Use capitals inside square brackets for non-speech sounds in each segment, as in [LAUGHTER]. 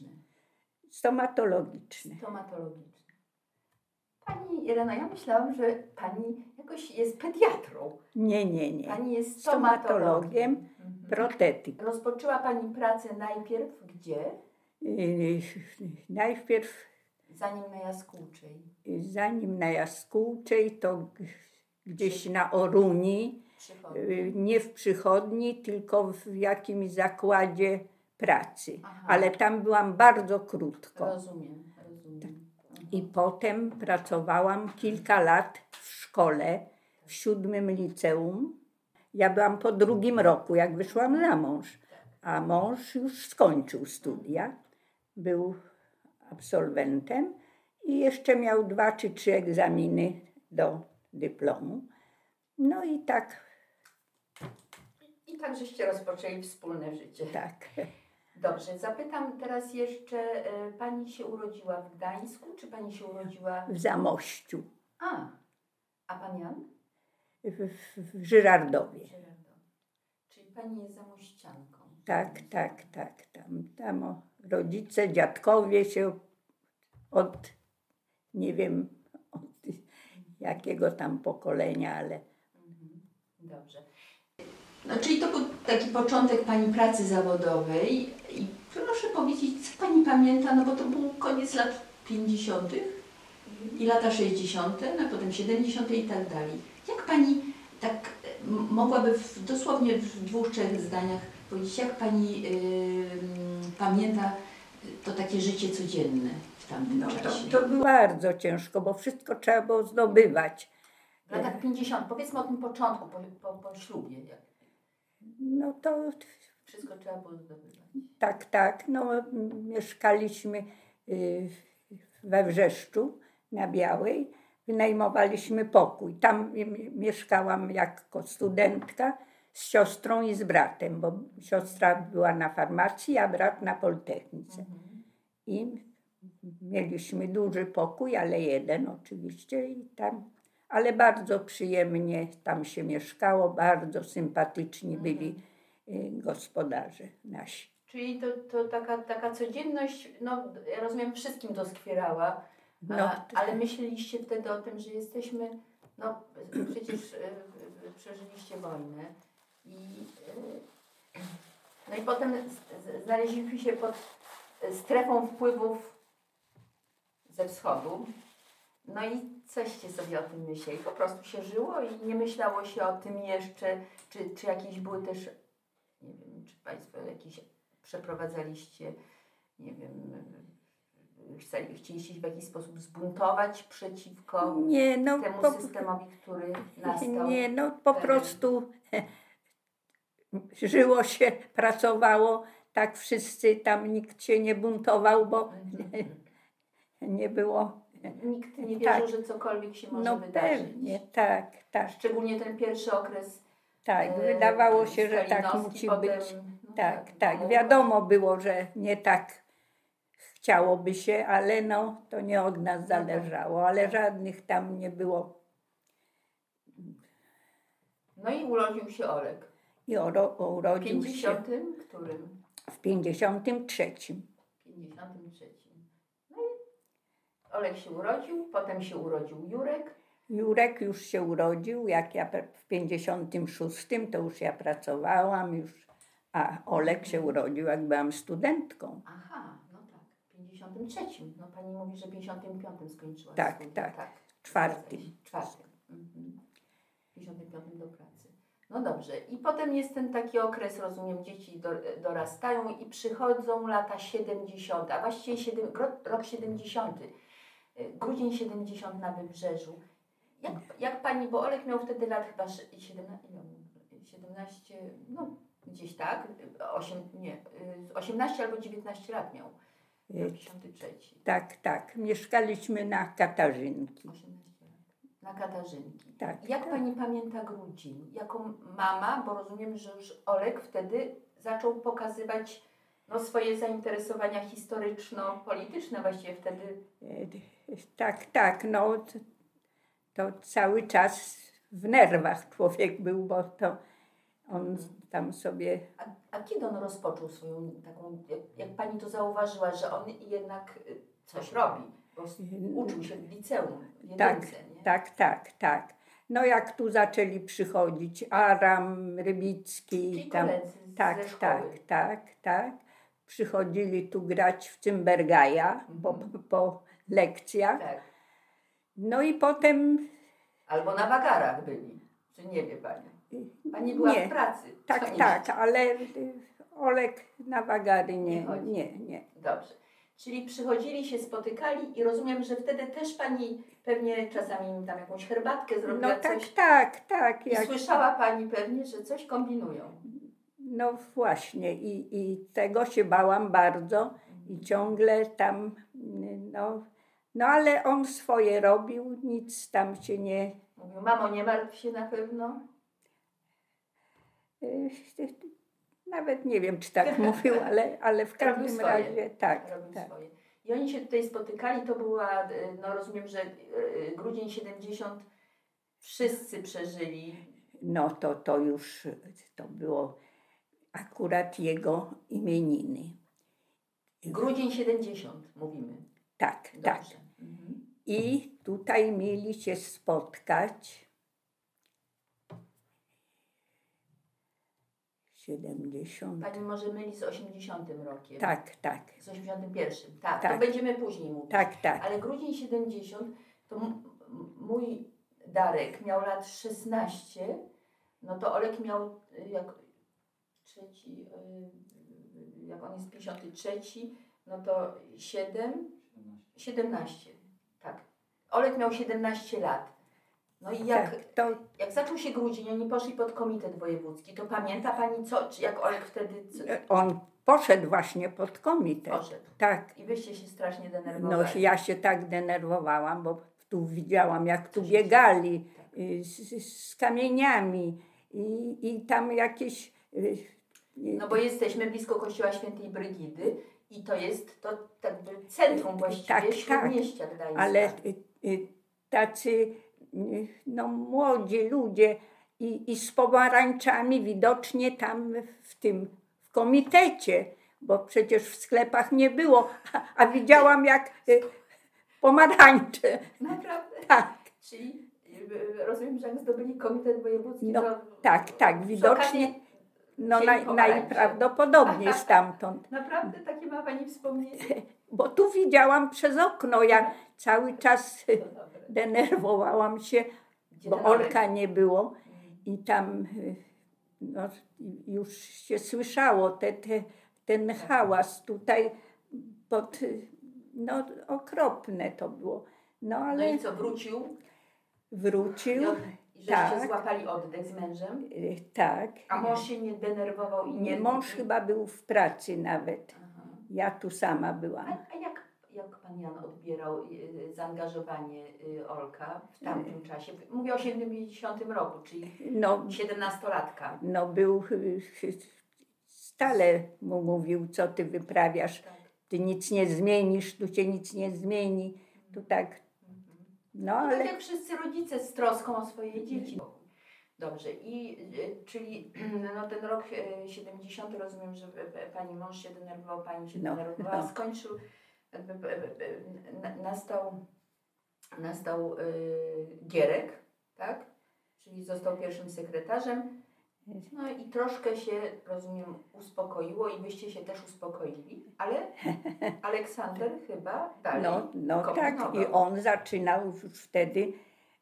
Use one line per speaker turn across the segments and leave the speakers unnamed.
medyczne,
Stomatologiczne.
stomatologiczne. Pani Irena, ja myślałam, że pani jakoś jest pediatrą.
Nie, nie, nie.
Pani jest
Stomatologiem.
Mhm.
Protetyk.
Rozpoczęła pani pracę najpierw gdzie?
Yy, Najpierw,
Zanim na Jaskółczej.
zanim na Jaskółczej, to gdzieś na Oruni,
Przychodni.
nie w przychodni, tylko w jakimś zakładzie pracy.
Aha.
Ale tam byłam bardzo krótko.
Rozumiem, rozumiem.
I potem pracowałam kilka lat w szkole, w siódmym liceum. Ja byłam po drugim roku, jak wyszłam za mąż, a mąż już skończył studia, był absolwentem i jeszcze miał dwa czy trzy egzaminy do dyplomu. No i tak,
I tak żeście rozpoczęli wspólne życie.
tak.
Dobrze, zapytam teraz jeszcze, e, pani się urodziła w Gdańsku, czy pani się urodziła...
W Zamościu,
A, a pan Jan?
w, w, Żyrardowie.
Żyrardow. Czyli pani jest zamościanką.
Tak, tak, tak. Tam, tam o, rodzice, dziadkowie się od, nie wiem, od jakiego tam pokolenia, ale
Mhm. Dobrze. No, czyli to był taki początek Pani pracy zawodowej i proszę powiedzieć, co Pani pamięta, no bo to był koniec lat 50. i lata 60., no a potem 70. i tak dalej. Jak Pani tak mogłaby w, dosłownie w dwóch, trzech zdaniach powiedzieć, jak Pani pamięta to takie życie codzienne w tamtym
no, to,
czasie?
to było bardzo ciężko, bo wszystko trzeba było zdobywać.
W latach 50., powiedzmy o tym początku, po, po, po ślubie.
No to
Wszystko trzeba było zdobywać.
tak, tak. No, mieszkaliśmy y, we Wrzeszczu na Białej. Wynajmowaliśmy pokój. Tam mieszkałam jako studentka z siostrą i z bratem, bo siostra była na farmacji, a brat na Politechnice.
Mhm.
I mieliśmy duży pokój, ale jeden oczywiście i tam, ale bardzo przyjemnie tam się mieszkało, bardzo sympatyczni byli y, gospodarze nasi.
Czyli to, to taka, taka codzienność, no ja rozumiem, wszystkim doskwierała,
No,
a, ale myśleliście wtedy o tym, że jesteśmy, no przecież y, y, przeżyliście wojnę i, no i potem znaleźliśmy się pod strefą wpływów ze wschodu. No i coście sobie o tym myśleli? Po prostu się żyło i nie myślało się o tym jeszcze, czy, czy jakieś były też, nie wiem, czy Państwo jakieś przeprowadzaliście, nie wiem, chcieliście się w jakiś sposób zbuntować przeciwko
Nie, no
temu
po,
systemowi, który nastał?
nie, no po
wtedy?
prostu [LAUGHS] żyło się, pracowało, tak wszyscy, tam nikt się nie buntował, bo
Mhm. [LAUGHS]
nie było,
Nikt nie wierzył,
Tak.
że cokolwiek się może
no
wydarzyć.
pewnie, tak, tak,
Szczególnie ten pierwszy okres.
tak,
e,
wydawało się, że tak musi
potem,
być.
no
Tak,
bo
tak.
mogło-
Wiadomo było, że nie tak chciałoby się, ale no, to nie od nas
tak.
zależało, ale żadnych tam nie było.
No i urodził się Olek.
I oro,
W
urodził się
50. którym?
w 53.
53. Olek się urodził, potem się urodził Jurek.
Jurek już się urodził, jak ja w 56 to już ja pracowałam, już, a Olek się urodził, jak byłam studentką.
Aha, no tak, w 53. No pani mówi, że w 55 skończyła
Tak,
studia.
tak.
tak.
Czwartym.
Czwartym. Mhm. W 55 do pracy. No dobrze. I potem jest ten taki okres, rozumiem, dzieci do, dorastają i przychodzą lata 70, a właściwie 7, rok, rok 70. y, Grudzień 70 na Wybrzeżu. Jak, jak pani, bo Olek miał wtedy lat chyba sze- 17, ile on miał? 17, no gdzieś tak, 8, nie, y, 18 albo 19 lat miał.
Y,
53.
Tak, tak. Mieszkaliśmy na Katarzynki.
18 lat. Na Katarzynki.
Tak,
Jak
tak.
pani pamięta grudzień? Jako mama, bo rozumiem, że już Olek wtedy zaczął pokazywać no, swoje zainteresowania historyczno-polityczne właściwie wtedy.
Tak, tak, no to, to cały czas w nerwach człowiek był, bo to On tam sobie
A, a kiedy on rozpoczął swoją taką, jak, jak pani to zauważyła, że on jednak coś robi? Bo uczył się w liceum, w
Tak,
jedynce, nie?
Tak, tak, tak. No jak tu zaczęli przychodzić Aram, Rybicki,
Czyli
tam, tak,
szkoły.
tak, tak, tak. Przychodzili tu grać w Cymbergaja po,
Mhm.
Lekcjach.
Tak.
No i potem,
Albo na wagarach byli, czy nie wie pani? Pani była
nie,
w pracy.
Tak,
nie
tak, ale y, Olek na wagary
Nie
nie,
chodzi.
nie, nie.
Dobrze. Czyli przychodzili się, spotykali i rozumiem, że wtedy też pani pewnie czasami im tam jakąś herbatkę zrobiła,
No tak,
coś.
tak, tak.
I
Jak,
słyszała pani pewnie, że coś kombinują.
no właśnie i, i tego się bałam bardzo i ciągle tam, y, no, no ale on swoje robił, nic tam się nie,
Mówił, mamo, nie martw się na pewno.
y, nawet nie wiem, czy tak [LAUGHS] mówił, ale, ale w każdym razie tak, tak.
swoje. I oni się tutaj spotykali, to była, no rozumiem, że y, grudzień 70 wszyscy przeżyli.
No to, to już to było akurat jego imieniny.
Grudzień 70 mówimy.
Tak, tak.
Dobrze. Mhm.
I tutaj mieli się spotkać 70.
Pani może myli z 80 rokiem.
Tak, tak,
Z 81. Tak,
Tak.
to będziemy później mówić.
tak, tak.
Ale grudzień 70 to mój Darek miał lat 16, no to Olek miał y, jak trzeci, y, jak on jest 53, no to 7, 17. Tak. Olek miał 17 lat. No i jak,
tak to,
jak zaczął się grudzień, oni poszli pod komitet wojewódzki, to pamięta Pani co, czy jak Olek wtedy co,
on poszedł właśnie pod komitet.
poszedł?
Tak.
I Wyście się strasznie
No
denerwowali.
ja się tak denerwowałam, bo tu widziałam, jak tu biegali y, z, z kamieniami i, i tam jakieś. y,
No bo jesteśmy blisko kościoła świętej Brygidy i to jest to tak jakby centrum właściwie
Tak, tak.
śródmieścia Gdańska.
ale y, y, tacy y, no, młodzi ludzie i, i z pomarańczami widocznie tam w tym w komitecie, bo przecież w sklepach nie było, a, a widziałam jak pomarańcze.
Naprawdę?
Tak,
Czyli rozumiem, że jak zdobyli komitet wojewódzki,
No,
to
tak, tak, widocznie no naj, najprawdopodobniej [LAUGHS] stamtąd.
Naprawdę takie ma Pani wspomnienie? [LAUGHS]
Bo tu widziałam przez okno, ja cały czas [LAUGHS] denerwowałam się, bo? Olka nie było i tam y, no, już się słyszało te, te, ten hałas tutaj pod, y, no okropne to było. No
No
ale
i co, wrócił?
wrócił,
żeście
tak.
złapali oddech z mężem?
y, tak.
A mąż się nie denerwował i nie...
Mąż chyba był w pracy nawet.
Aha.
Ja tu sama byłam.
A, a jak, jak pan Jan odbierał y, zaangażowanie y, Olka w tamtym czasie? Mówię o 70 roku, czyli
No,
17-latka.
no był, stale mu mówił, co ty wyprawiasz,
Tak.
ty nic nie zmienisz, tu się nic nie zmieni, tu tak, no
No, tak
ale
jak wszyscy rodzice z troską o swoje dzieci. Dobrze, i y, czyli [CLEARS THROAT] no, ten rok y, 70, rozumiem, że y, pani mąż się denerwował, pani się
No,
denerwowała,
no.
skończył, y, y, y, y, na- nastał, nastał y, Gierek, tak? Czyli został pierwszym sekretarzem. No i troszkę się, rozumiem, uspokoiło i wyście się też uspokoili, ale [LAUGHS] Aleksander chyba dalej
no, no tak i on zaczynał już wtedy,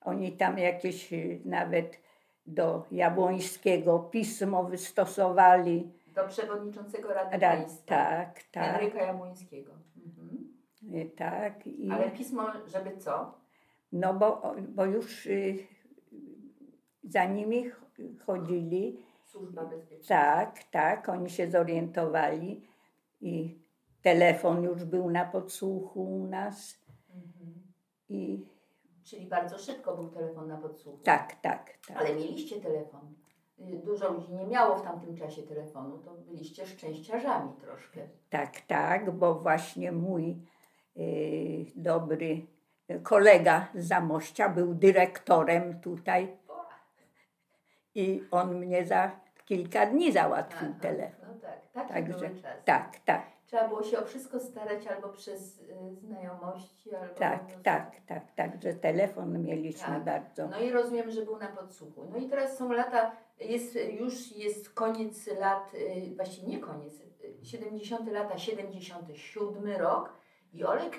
oni tam jakieś y, nawet do Jabłońskiego pismo wystosowali,
Do przewodniczącego Rady
Ra-
Państwa.
tak, tak,
Henryka Jabłońskiego. Mhm.
y, tak i...
Ale pismo, żeby co?
No bo, bo już y, za nimi chodzili,
Służba Bezpieczeństwa.
tak, tak, oni się zorientowali i telefon już był na podsłuchu u nas
Mhm.
i
Czyli bardzo szybko był telefon na podsłuchu.
tak, tak, tak.
Ale mieliście telefon. Y, Dużo ludzi nie miało w tamtym czasie telefonu, to byliście szczęściarzami troszkę.
Tak, tak, bo właśnie mój y, dobry kolega z Zamościa był dyrektorem tutaj i on mnie za kilka dni załatwił
Aha,
telefon.
No tak,
Także tak, tak,
Trzeba było się o wszystko starać albo przez y, znajomości, albo...
tak,
no,
tak, tak, także telefon mieliśmy
Tak.
bardzo.
No i rozumiem, że był na podsłuchu. No i teraz są lata, jest, już jest koniec lat, y, właściwie nie koniec, y, 70 lata, 77 rok i Olek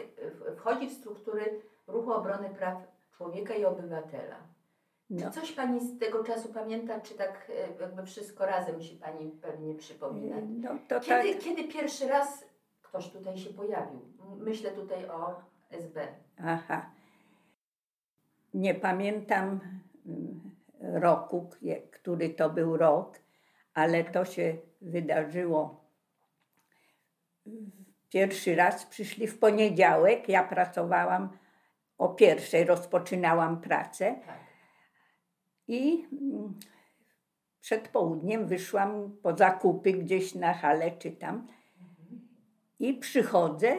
wchodzi w struktury Ruchu Obrony Praw Człowieka i Obywatela. Czy
No.
coś Pani z tego czasu pamięta, czy tak y, jakby wszystko razem się Pani pewnie przypomina?
No to tak,
Kiedy, kiedy pierwszy raz ktoś tutaj się pojawił? Myślę tutaj o SB.
aha. Nie pamiętam mm, roku, który to był rok, ale to się wydarzyło. Pierwszy raz przyszli w poniedziałek, ja pracowałam o pierwszej, rozpoczynałam pracę.
Tak.
I mm, przed południem wyszłam po zakupy gdzieś na halę, czy tam. I przychodzę,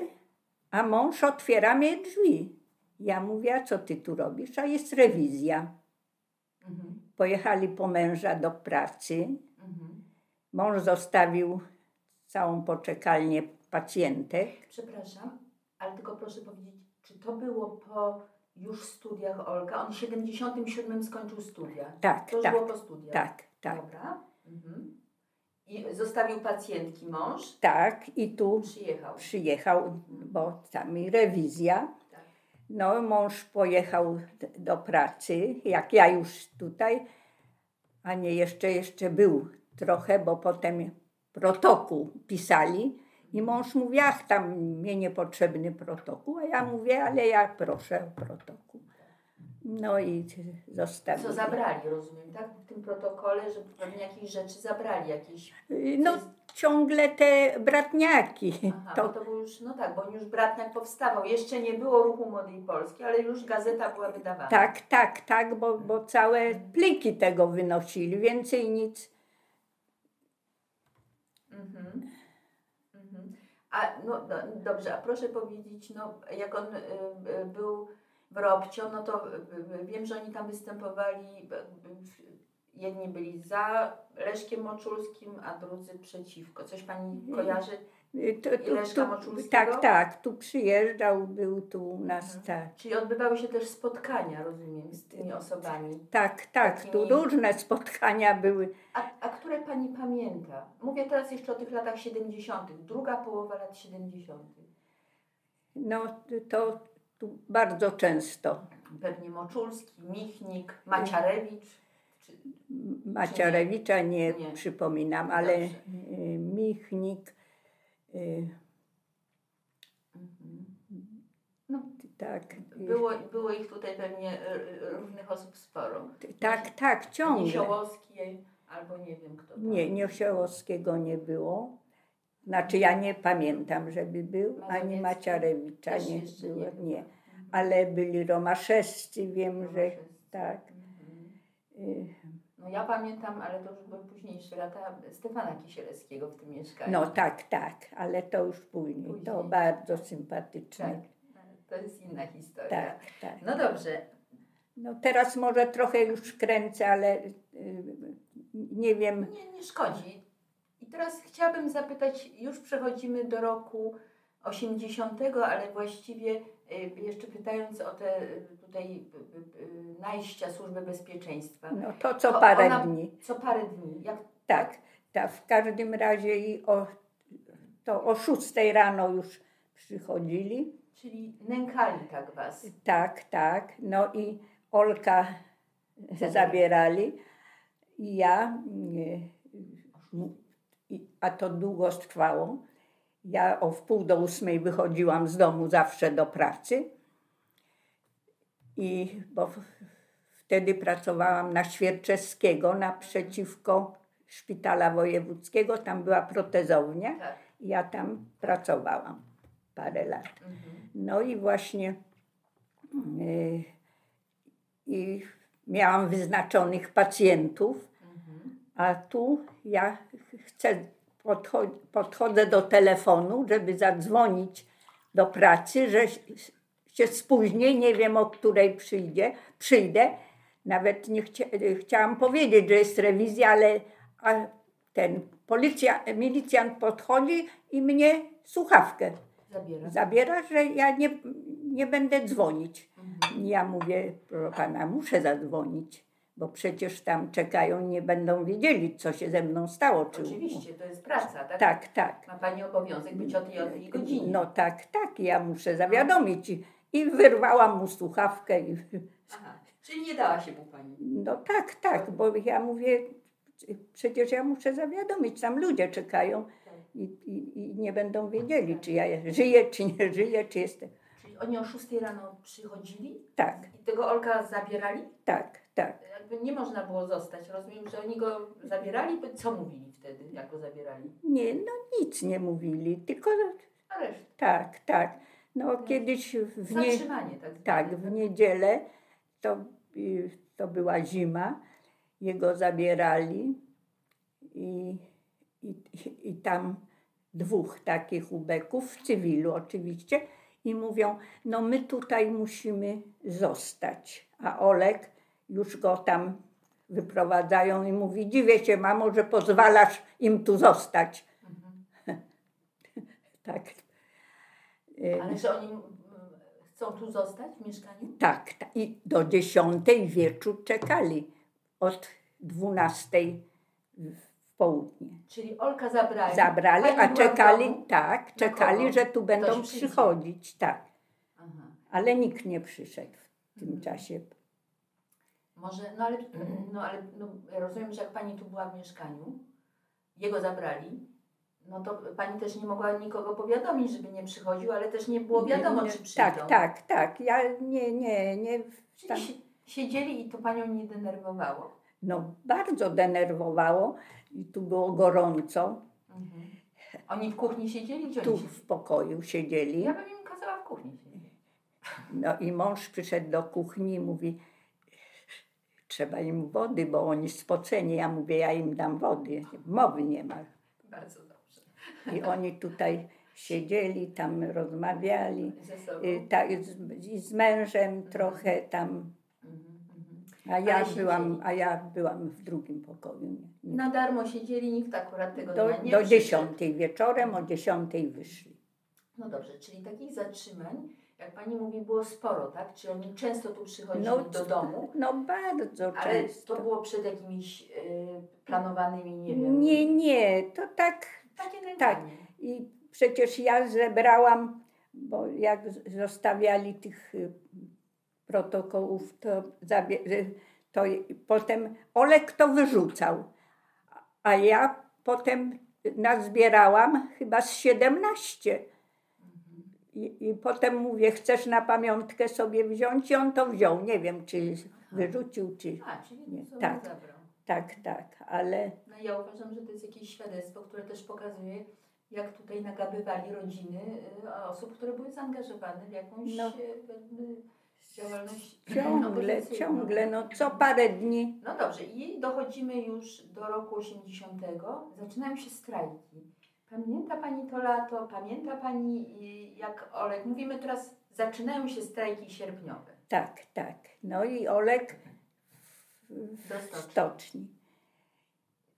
a mąż otwiera mi drzwi. Ja mówię, a co ty tu robisz? A jest rewizja. Pojechali po męża do pracy. Mąż zostawił całą poczekalnię pacjentek.
Przepraszam, ale tylko proszę powiedzieć, czy to było po już studiach Olka? On w 77 skończył studia.
Tak,
To
tak,
było po studiach.
tak, tak,
Dobra. Mhm. I zostawił pacjentki mąż,
tak. I tu
przyjechał.
przyjechał, bo tam rewizja.
Tak.
No, mąż pojechał do pracy, jak ja już tutaj, a nie jeszcze, jeszcze był trochę, bo potem protokół pisali i mąż mówi, ach, tam mnie niepotrzebny protokół, a ja mówię, ale ja proszę o protokół. No i zostawili.
Co zabrali, rozumiem, tak? W tym protokole, że pewnie jakieś rzeczy zabrali, jakieś...
No, ciągle te bratniaki.
Aha,
To,
to był już, no tak, bo już Bratniak powstawał. Jeszcze nie było Ruchu Młodej Polski, ale już gazeta była wydawana.
Tak, tak, tak, bo, bo całe pliki tego wynosili, więcej nic.
Mhm. Mhm. A no, no dobrze, a proszę powiedzieć, no jak on y, y, był w Robcio, no to y, y, wiem, że oni tam występowali, y, y, jedni byli za Leszkiem Moczulskim, a drudzy przeciwko. Coś pani kojarzy?
Y, To,
Leszka Moczulskiego?
tak, tak, tu przyjeżdżał, był tu u nas,
Mhm.
tak.
Czyli odbywały się też spotkania, rozumiem, z tymi osobami.
Tak, tak, tu
Takimi-
różne spotkania były.
A, a które pani pamięta? Mówię teraz jeszcze o tych latach 70., druga połowa lat 70.
No to tu bardzo często.
Pewnie Moczulski, Michnik, Maciarewicz. Czy,
Maciarewicza nie,
Nie.
przypominam, ale
Dobrze.
y, Michnik.
No,
tak, y,
było, było ich tutaj pewnie y, y, różnych osób sporo.
tak, tak, ciągle.
Niesiołowski albo nie wiem kto tam.
Nie, Niesiołowskiego nie było. Znaczy ja nie pamiętam, żeby był, ani
Mazowiecki
Maciarewicza
Też
nie było,
nie było.
nie. Ale byli Romaszewscy, wiem, że
Romaszewscy.
tak.
Mhm. No ja pamiętam, ale to już były późniejsze lata Stefana Kisielewskiego w tym mieszkaniu.
No tak, tak, ale to już później. To
Później.
bardzo sympatyczne.
Tak, to jest inna historia.
Tak, tak.
No dobrze,
No teraz może trochę już kręcę, ale y, nie wiem.
nie, nie szkodzi. I teraz chciałabym zapytać, już przechodzimy do roku 80, ale właściwie y, jeszcze pytając o te y, tutaj y, y, y, najścia Służby Bezpieczeństwa.
No to co
To
parę
ona-
dni.
Co parę dni. Jak,
Tak, tak. W każdym razie i o, to o 6 rano już przychodzili.
czyli nękali tak was.
Tak, tak. No i Olka zabierali. I ja, a to długo trwało. Ja o wpół do ósmej wychodziłam z domu zawsze do pracy. I bo wtedy pracowałam na Świerczewskiego naprzeciwko szpitala wojewódzkiego. Tam była protezownia.
Tak.
Ja tam pracowałam parę lat.
Mhm.
No i właśnie y, i miałam wyznaczonych pacjentów,
Mhm.
a tu ja chcę, podcho- podchodzę do telefonu, żeby zadzwonić do pracy, że się spóźnię, nie wiem o której przyjdzie, przyjdę. Nawet nie chcia, chciałam powiedzieć, że jest rewizja, ale ten policja, milicjant podchodzi i mnie słuchawkę
Zabiera.
zabiera, że ja nie, nie będę dzwonić.
Mhm.
Ja mówię, proszę pana, muszę zadzwonić, bo przecież tam czekają, nie będą wiedzieli, co się ze mną stało. Czy...
Oczywiście, to jest praca, tak?
Tak, tak.
Ma Pani obowiązek być o tej, o tej godzinie.
No tak, tak, ja muszę zawiadomić. I, i wyrwałam mu słuchawkę. I,
Aha. Czyli nie dała się mu Pani.
no tak, tak, bo ja mówię, przecież ja muszę zawiadomić, tam ludzie czekają i, i, i nie będą wiedzieli, czy ja żyję, czy nie żyję, czy jestem.
Czyli oni o 6 rano przychodzili
Tak,
i tego Olka zabierali?
tak, tak.
Jakby nie można było zostać. Rozumiem, że oni go zabierali, co mówili wtedy, jak go zabierali?
Nie, no nic nie mówili, tylko
A
tak, tak. No kiedyś w, nie,
Zatrzymanie, tak
tak, w niedzielę to, y, to była zima, jego zabierali i, i, i tam dwóch takich ubeków w cywilu oczywiście i mówią, no my tutaj musimy zostać, a Olek już go tam wyprowadzają i mówi, dziwię się mamo, że pozwalasz im tu zostać.
Mhm. [LAUGHS]
Tak. Y,
Ale że oni mm, chcą tu zostać w mieszkaniu?
Tak, ta- i do dziesiątej wieczór czekali. Od dwunastej w w południe.
Czyli Olka zabrali.
Zabrali,
Pani
a czekali, tak, czekali, że tu będą
Ktoś przyjdzie.
przychodzić, tak.
Aha.
Ale nikt nie przyszedł w tym
Mhm.
czasie.
Może, no ale, no ale no, ja rozumiem, że jak Pani tu była w mieszkaniu, jego zabrali, no to Pani też nie mogła nikogo powiadomić, żeby nie przychodził, ale też nie było wiadomo,
Nie,
czy przyjdą.
Tak, tak, tak. Ja nie, nie, nie. Tam,
si- siedzieli i to Panią nie denerwowało.
no bardzo denerwowało i tu było gorąco.
Mhm. Oni w kuchni siedzieli? Gdzie
Tu w pokoju siedzieli.
Ja bym im kazała w kuchni siedzieć.
No i mąż przyszedł do kuchni i mówi, trzeba im wody, bo oni spoceni. Ja mówię, ja im dam wody. Mowy nie ma.
Bardzo dobrze.
I oni tutaj siedzieli, tam rozmawiali. I, tak, z, I z mężem trochę tam,
Mhm, mhm.
a ja,
Ale siedzieli.
byłam, a ja byłam w drugim pokoju. Nie, nie.
Na darmo siedzieli, nikt akurat tego
Do,
nie
do dziesiątej wieczorem, o dziesiątej wyszli.
No dobrze, czyli takich zatrzymań, jak Pani mówi, było sporo, tak? Czy oni często tu przychodzili
No,
do domu?
No bardzo
Ale
często.
to było przed jakimiś y, planowanymi, nie wiem.
Nie, nie, to tak
Takie nękanie.
Tak. I przecież ja zebrałam, bo jak zostawiali tych y, protokołów, to, to potem Olek to wyrzucał. A ja potem nazbierałam chyba z 17.
Mhm.
I, I potem mówię, chcesz na pamiątkę sobie wziąć? I on to wziął. Nie wiem, czy wyrzucił, czy...
A, czyli
Nie, tak.
zabrał.
Tak, tak, ale...
No ja uważam, że to jest jakieś świadectwo, które też pokazuje, jak tutaj nagabywali rodziny y, osób, które były zaangażowane w jakąś
No.
y, działalność
Ciągle, ciągle, no co parę dni
No dobrze, i dochodzimy już do roku 80. Zaczynają się strajki. Pamięta Pani to lato? Pamięta Pani, y, jak Olek, mówimy teraz, zaczynają się strajki sierpniowe.
Tak, tak. No i Olek w,
stoczni.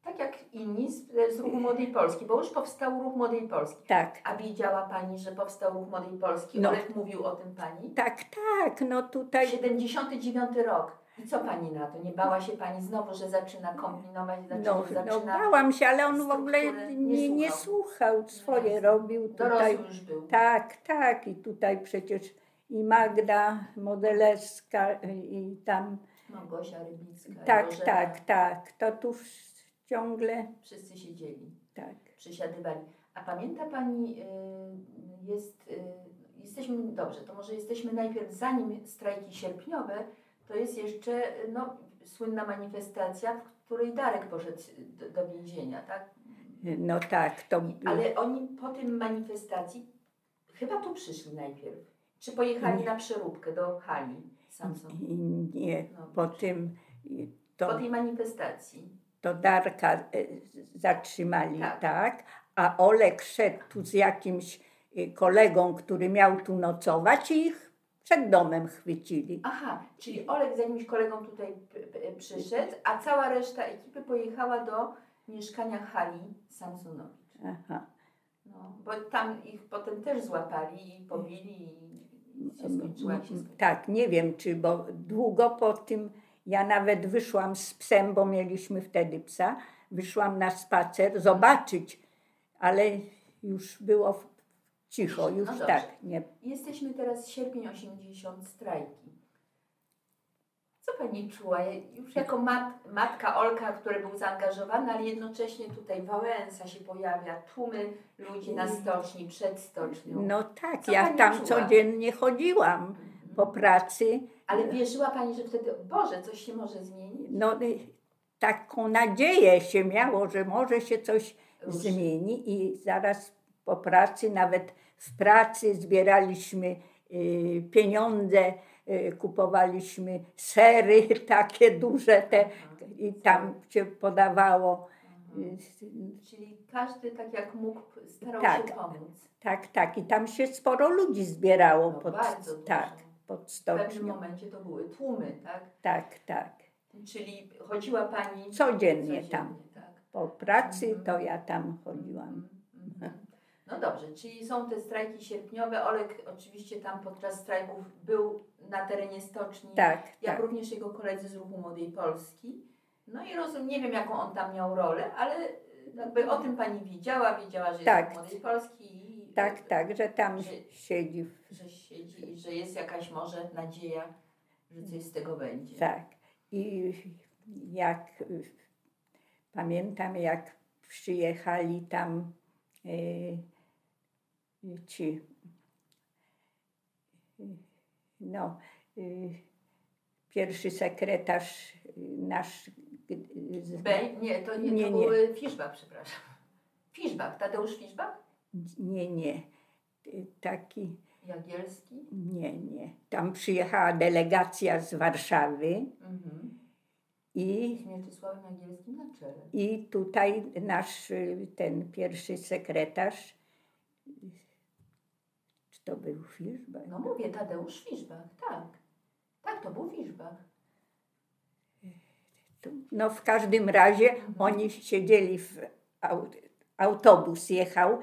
Tak jak inni z, z Ruchu Młodej Polski, bo już powstał Ruch Młodej Polski.
Tak,
A wiedziała Pani, że powstał Ruch Młodej Polski?
No.
Olek mówił o tym Pani?
tak, tak. No tutaj
79 rok. I co Pani na to? Nie bała się Pani znowu, że zaczyna kombinować,
no,
zaczyna,
no
zaczyna
bałam się, ale on w ogóle nie,
nie słuchał.
Swoje
Jasne.
robił tutaj.
już był.
Tak, tak. I tutaj przecież i Magda Modeleska i tam.
Małgosia Rybicka.
Tak,
Bożena.
tak, tak. To tu ciągle
Wszyscy siedzieli,
tak.
przysiadywali. A pamięta Pani, y, jest, y, jesteśmy, dobrze, to może jesteśmy najpierw, zanim strajki sierpniowe, to jest jeszcze no, słynna manifestacja, w której Darek poszedł do, więzienia, tak?
No tak, to
Ale oni po tym manifestacji chyba tu przyszli najpierw. Czy pojechali na przeróbkę do hali Samson?
nie. Po tym i
po
to,
tej manifestacji.
to Darka e, zatrzymali,
Tak.
tak. A Olek szedł tu z jakimś e, kolegą, który miał tu nocować i ich przed domem chwycili.
Aha, czyli Olek z jakimś kolegą tutaj p- przyszedł, a cała reszta ekipy pojechała do mieszkania Hali Samsonowicz.
Aha.
No, bo tam ich potem też złapali i pobili
Tak, nie wiem czy, bo długo po tym ja nawet wyszłam z psem, bo mieliśmy wtedy psa, wyszłam na spacer zobaczyć, ale już było cicho, już
No
tak, nie.
Jesteśmy teraz sierpień 80 strajki. Co pani czuła? Już jako mat, matka Olka, który był zaangażowany, ale jednocześnie tutaj Wałęsa się pojawia, tłumy ludzi na stoczni, przed stocznią.
No tak,
Co
ja tam
czuła?
codziennie chodziłam po pracy.
Ale wierzyła pani, że wtedy, Boże, coś się może zmienić?
No y, taką nadzieję się miało, że może się coś
Ruszy.
zmieni i zaraz po pracy, nawet w pracy zbieraliśmy y, pieniądze, kupowaliśmy sery [LAUGHS] takie duże te i tam się podawało.
Mhm.
Y,
Czyli każdy tak jak mógł starał
Tak.
się pomóc.
Tak, tak. I tam się sporo ludzi zbierało
No,
pod, tak, pod
W pewnym momencie to były tłumy, tak?
Tak, tak.
Czyli chodziła pani
Codziennie tam.
Tak.
Po pracy
Mhm.
to ja tam chodziłam.
No dobrze, czyli są te strajki sierpniowe. Olek oczywiście tam podczas strajków był na terenie stoczni,
Tak,
jak
tak.
również jego koledzy z ruchu Młodej Polski. No i rozumiem, nie wiem jaką on tam miał rolę, ale y, jakby o tym pani wiedziała, wiedziała, że jest
Tak.
ruch Młodej Polski i
Tak, tak, że tam
Że-
siedzi.
że siedzi i że jest jakaś może nadzieja, że coś z tego będzie.
Tak. I jak y, pamiętam, jak przyjechali tam y, ci y, no y, pierwszy sekretarz y, nasz y,
Bej? Nie, to nie,
Nie,
to
nie.
był Fiszbach, przepraszam. Fiszbach, Tadeusz Fiszbach?
nie, nie. Y, Taki
Jagielski?
nie, nie. Tam przyjechała delegacja z Warszawy
Mhm.
i
Z Mieczysławem Jagielskim na czele.
I tutaj nasz y, ten pierwszy sekretarz, y, to był Fiszbach?
No mówię, Tadeusz Fiszbach, tak. Tak, to był Fiszbach.
No w każdym razie
Mhm.
oni siedzieli w au- autobus jechał,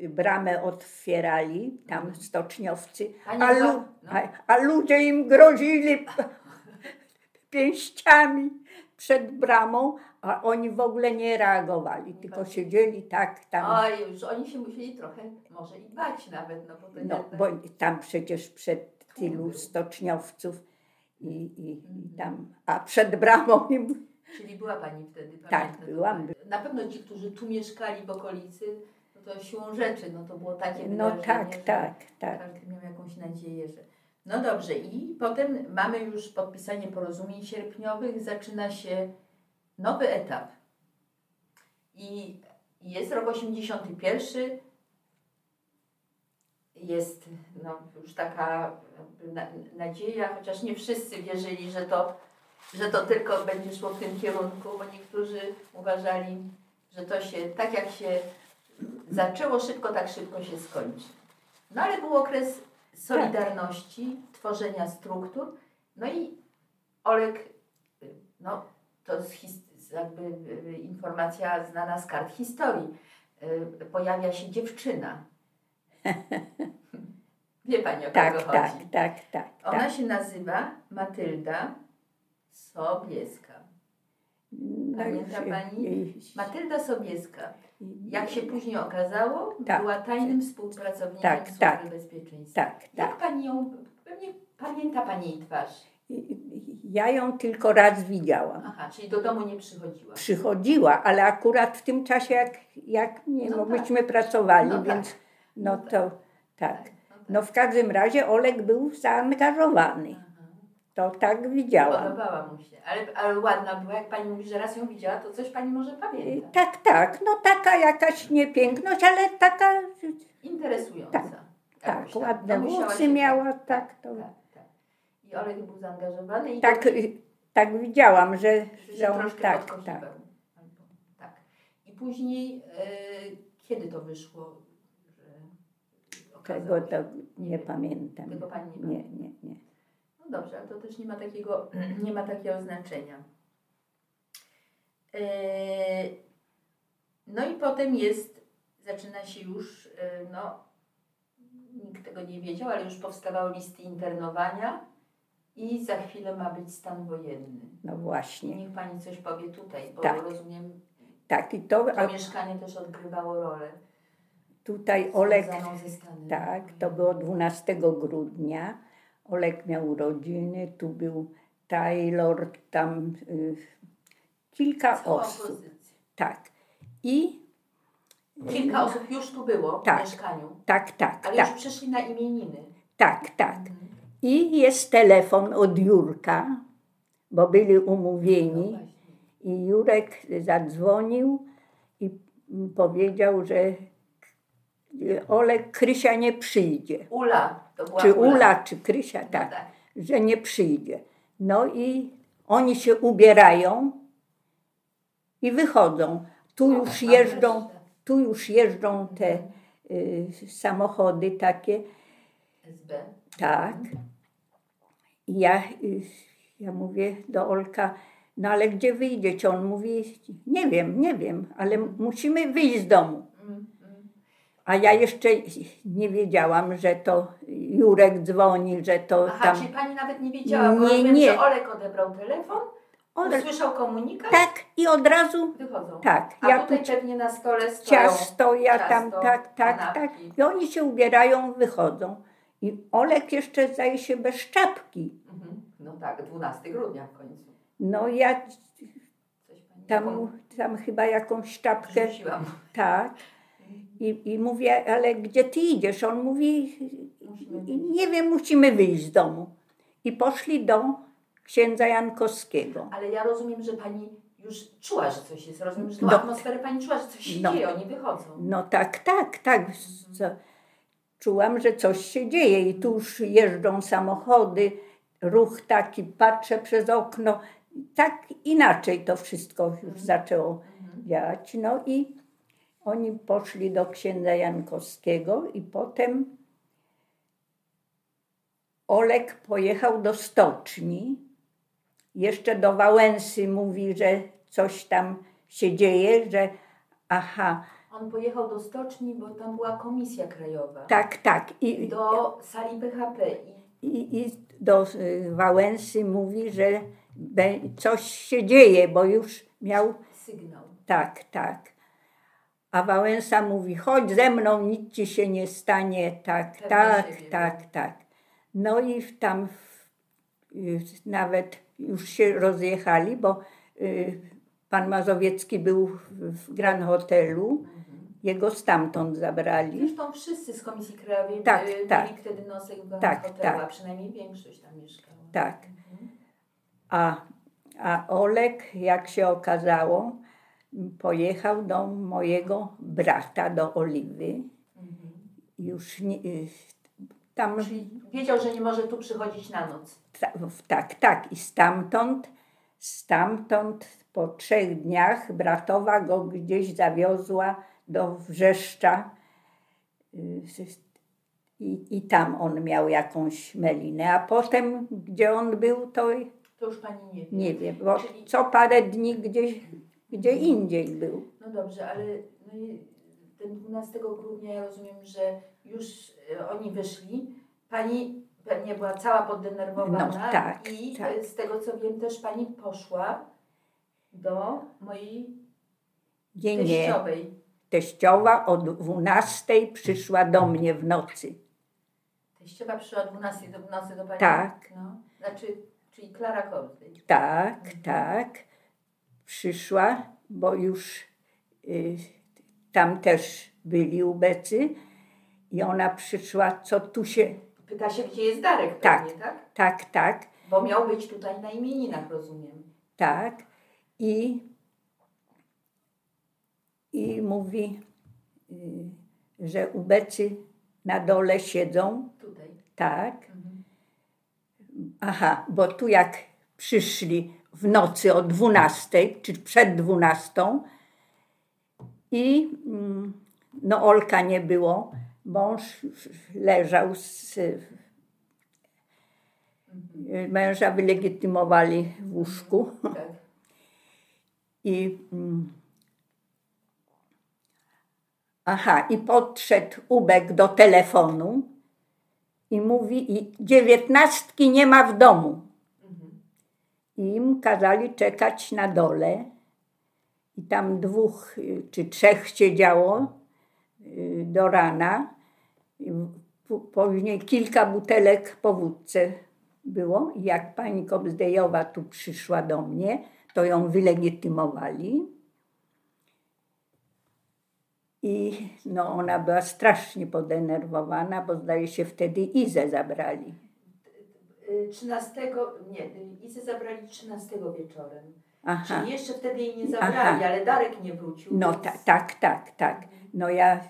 y, bramę otwierali, tam stoczniowcy,
Pani
a,
była-
lu,
no.
a, a ludzie im grozili [LAUGHS] pięściami przed bramą, a oni w ogóle nie reagowali, tylko siedzieli tak tam.
Oj, już oni się musieli trochę może i bać nawet, no bo to
No,
nie
bo tam przecież przed tylu stoczniowców i, i, i
Mhm.
tam, a przed bramą im,
Czyli była Pani wtedy,
Tak,
pamiętam
byłam.
Na pewno ci, którzy tu mieszkali w okolicy, no to siłą rzeczy, no to było takie
no tak,
że
tak, tak.
Każdy miał jakąś nadzieję, że... No dobrze i potem mamy już podpisanie porozumień sierpniowych, zaczyna się nowy etap. I jest rok 81, jest no, już taka nadzieja, chociaż nie wszyscy wierzyli, że to, że to tylko będzie szło w tym kierunku, bo niektórzy uważali, że to się tak jak się zaczęło szybko, tak szybko się skończy. No ale był okres solidarności, tworzenia struktur, no i Olek, no to jest jakby y, informacja znana z kart historii, y, pojawia się dziewczyna. [LAUGHS] Wie Pani o kogo
Tak,
chodzi?
tak, tak, tak,
Ona
tak.
się nazywa Matylda Sobieska.
No
Pamięta pani? Matylda Sobieska, jak się później okazało,
Tak.
była tajnym współpracownikiem
Tak,
Służby
tak.
Bezpieczeństwa.
Tak,
Jak
tak.
Pani ją, pewnie pamięta Pani jej twarz.
Ja ją tylko raz widziałam.
Aha, czyli do domu nie przychodziła.
Przychodziła, ale akurat w tym czasie, jak, jak nie,
No tak.
myśmy pracowali,
No tak.
więc no
No
to tak.
no tak.
No w każdym razie Olek był zaangażowany. To tak widziałam.
Podobała mu się, ale, ale ładna była. Jak Pani mówi, że raz ją widziała, to coś Pani może pamięta.
Tak, tak. No taka jakaś niepiękność, ale taka
Interesująca.
Tak, tak, ładne
No,
włosy miała, tak, to-
tak, tak. I Olek był zaangażowany i
tak, tak widziałam, że,
że
on tak, tak.
Tak. I później, e, kiedy to wyszło, że
Tego to nie
wiem.
pamiętam.
Tego Pani nie
Nie, nie, nie.
No dobrze, ale to też nie ma takiego, [CLEARS THROAT] nie ma takiego znaczenia. E, No i potem jest, zaczyna się już, y, no, nikt tego nie wiedział, ale już powstawały listy internowania i za chwilę ma być stan wojenny.
No właśnie.
Niech Pani coś powie tutaj, bo
Tak.
rozumiem,
Tak, i to
to
a
mieszkanie też odgrywało rolę.
tutaj Olek, tak, to było 12 grudnia. Olek miał urodziny, tu był Taylor, tam y, kilka
Cała
osób.
opozycja.
Tak. I
Kilka osób już tu było
Tak.
w mieszkaniu,
tak, tak,
ale
tak,
już przyszli na imieniny.
tak, tak. I jest telefon od Jurka, bo byli
No
umówieni.
właśnie.
I Jurek zadzwonił i powiedział, że Olek Krysia nie przyjdzie.
Ula, to była
Czy
Ula.
Ula, czy Krysia,
No
tak,
tak.
że nie przyjdzie. No i oni się ubierają i wychodzą. Tu
O,
już
a
jeżdżą, tu już jeżdżą te y, samochody takie.
SB.
Tak. I ja, ja mówię do Olka, no ale gdzie wyjdziecie? On mówi, nie wiem, nie wiem, ale musimy wyjść z domu. A ja jeszcze nie wiedziałam, że to Jurek dzwoni, że to
Aha,
tam.
czyli Pani nawet nie wiedziała, bo
Nie,
rozumiem,
nie.
że Olek odebrał telefon,
Od,
usłyszał komunikat,
tak, i od razu
wychodzą.
tak.
A
Ja
tutaj
tu
pewnie na stole stoją
ciasto, ja tam,
ciasto,
tak, tak, tak.
kanapki.
I oni się ubierają, wychodzą. I Olek jeszcze zdaje się bez czapki.
Mhm. Tak, 12 grudnia w końcu.
No ja tam, tam chyba jakąś czapkę,
rzuciłam.
tak. I, I mówię, ale gdzie ty idziesz? On mówi, nie wiem, musimy wyjść z domu. I poszli do księdza Jankowskiego.
Ale ja rozumiem, że Pani już czuła, że coś jest. Rozumiem, że tą
No.
atmosferę Pani czuła, że coś się
No.
dzieje, oni wychodzą.
No tak, tak, tak. Co- Czułam, że coś się dzieje i tu już jeżdżą samochody, ruch taki, patrzę przez okno. Tak inaczej to wszystko już zaczęło działać. No i oni poszli do księdza Jankowskiego i potem Olek pojechał do stoczni. Jeszcze do Wałęsy mówi, że coś tam się dzieje, że aha,
On pojechał do stoczni, bo tam była komisja krajowa.
tak, tak. I,
Do sali BHP. I
i, i do y, Wałęsy mówi, że coś się dzieje, bo już miał
sygnał.
tak, tak. A Wałęsa mówi, chodź ze mną, nic ci się nie stanie, tak,
Pewnie
tak, tak, tak. No i tam y, nawet już się rozjechali, bo y, pan Mazowiecki był w, Grand Hotelu, jego stamtąd zabrali.
Zresztą wszyscy z komisji krajowej
Tak,
y,
tak.
wtedy nosek w
Tak,
hotelu,
tak.
a przynajmniej większość tam mieszkała.
Tak. A, a Olek, jak się okazało, pojechał do mojego brata, do Oliwy. Już nie, y, tam,
Czyli wiedział, że nie może tu przychodzić na noc.
ta- tak, tak. I stamtąd, stamtąd po trzech dniach bratowa go gdzieś zawiozła do Wrzeszcza. y, I, I tam on miał jakąś melinę. A potem, gdzie on był, to
To już pani nie wie.
Nie wiem, bo
Czyli-
co parę dni gdzieś, gdzie indziej był.
No dobrze, ale no ten 12 grudnia ja rozumiem, że już y, oni wyszli. Pani pewnie była cała poddenerwowana
No, tak,
i
tak.
y, z tego co wiem też pani poszła do mojej
Nie, nie. Teściowa o 12 przyszła do mnie w nocy.
Teściowa przyszła o 12 do nocy do pani?
Tak.
No, znaczy, czyli Klara Koldej.
Tak, tak. Przyszła, bo już y, tam też byli ubecy. I ona przyszła, co tu się.
Pyta się, gdzie jest Darek
Tak.
pewnie, tak?
Tak, tak,
Bo miał być tutaj na imieninach, rozumiem.
tak. I, i mówi, y, że ubecy na dole siedzą.
Tutaj.
Tak.
Mhm.
Aha, bo tu jak przyszli w nocy o 12, czy przed 12 i mm, no Olka nie było, mąż leżał z męża wylegitymowali w łóżku
Tak.
i mm, Aha, i podszedł Ubek do telefonu i mówi, i dziewiętnastki nie ma w domu. I im kazali czekać na dole. I tam dwóch y, czy trzech siedziało y, do rana. Później kilka butelek po wódce było. I jak pani Kobzdejowa tu przyszła do mnie, to ją wylegitymowali. I no, ona była strasznie podenerwowana, bo zdaje się wtedy Izę zabrali.
Y, 13, nie, Izę zabrali 13 wieczorem.
Aha.
Czyli jeszcze wtedy jej nie zabrali,
Aha.
ale Darek nie wrócił.
No
więc-
tak, tak, tak, tak. No ja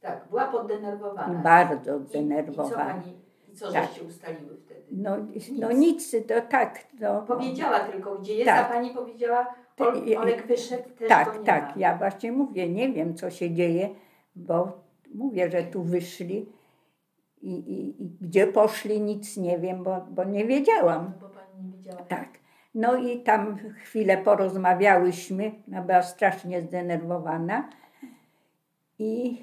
Tak, była poddenerwowana.
bardzo
I, i co
zdenerwowana.
pani, co
Tak.
żeście ustaliły wtedy?
No, no nic, to tak. No,
Powiedziała tylko, gdzie jest,
Tak.
a pani powiedziała, Ol, Olek wyszedł, też
Tak, tak. Ja właśnie mówię, nie wiem co się dzieje, bo mówię, że tu wyszli i, i, i gdzie poszli, nic nie wiem, bo, bo nie wiedziałam.
No, bo pani nie wiedziała.
Tak. No i tam chwilę porozmawiałyśmy. Ona była strasznie zdenerwowana. I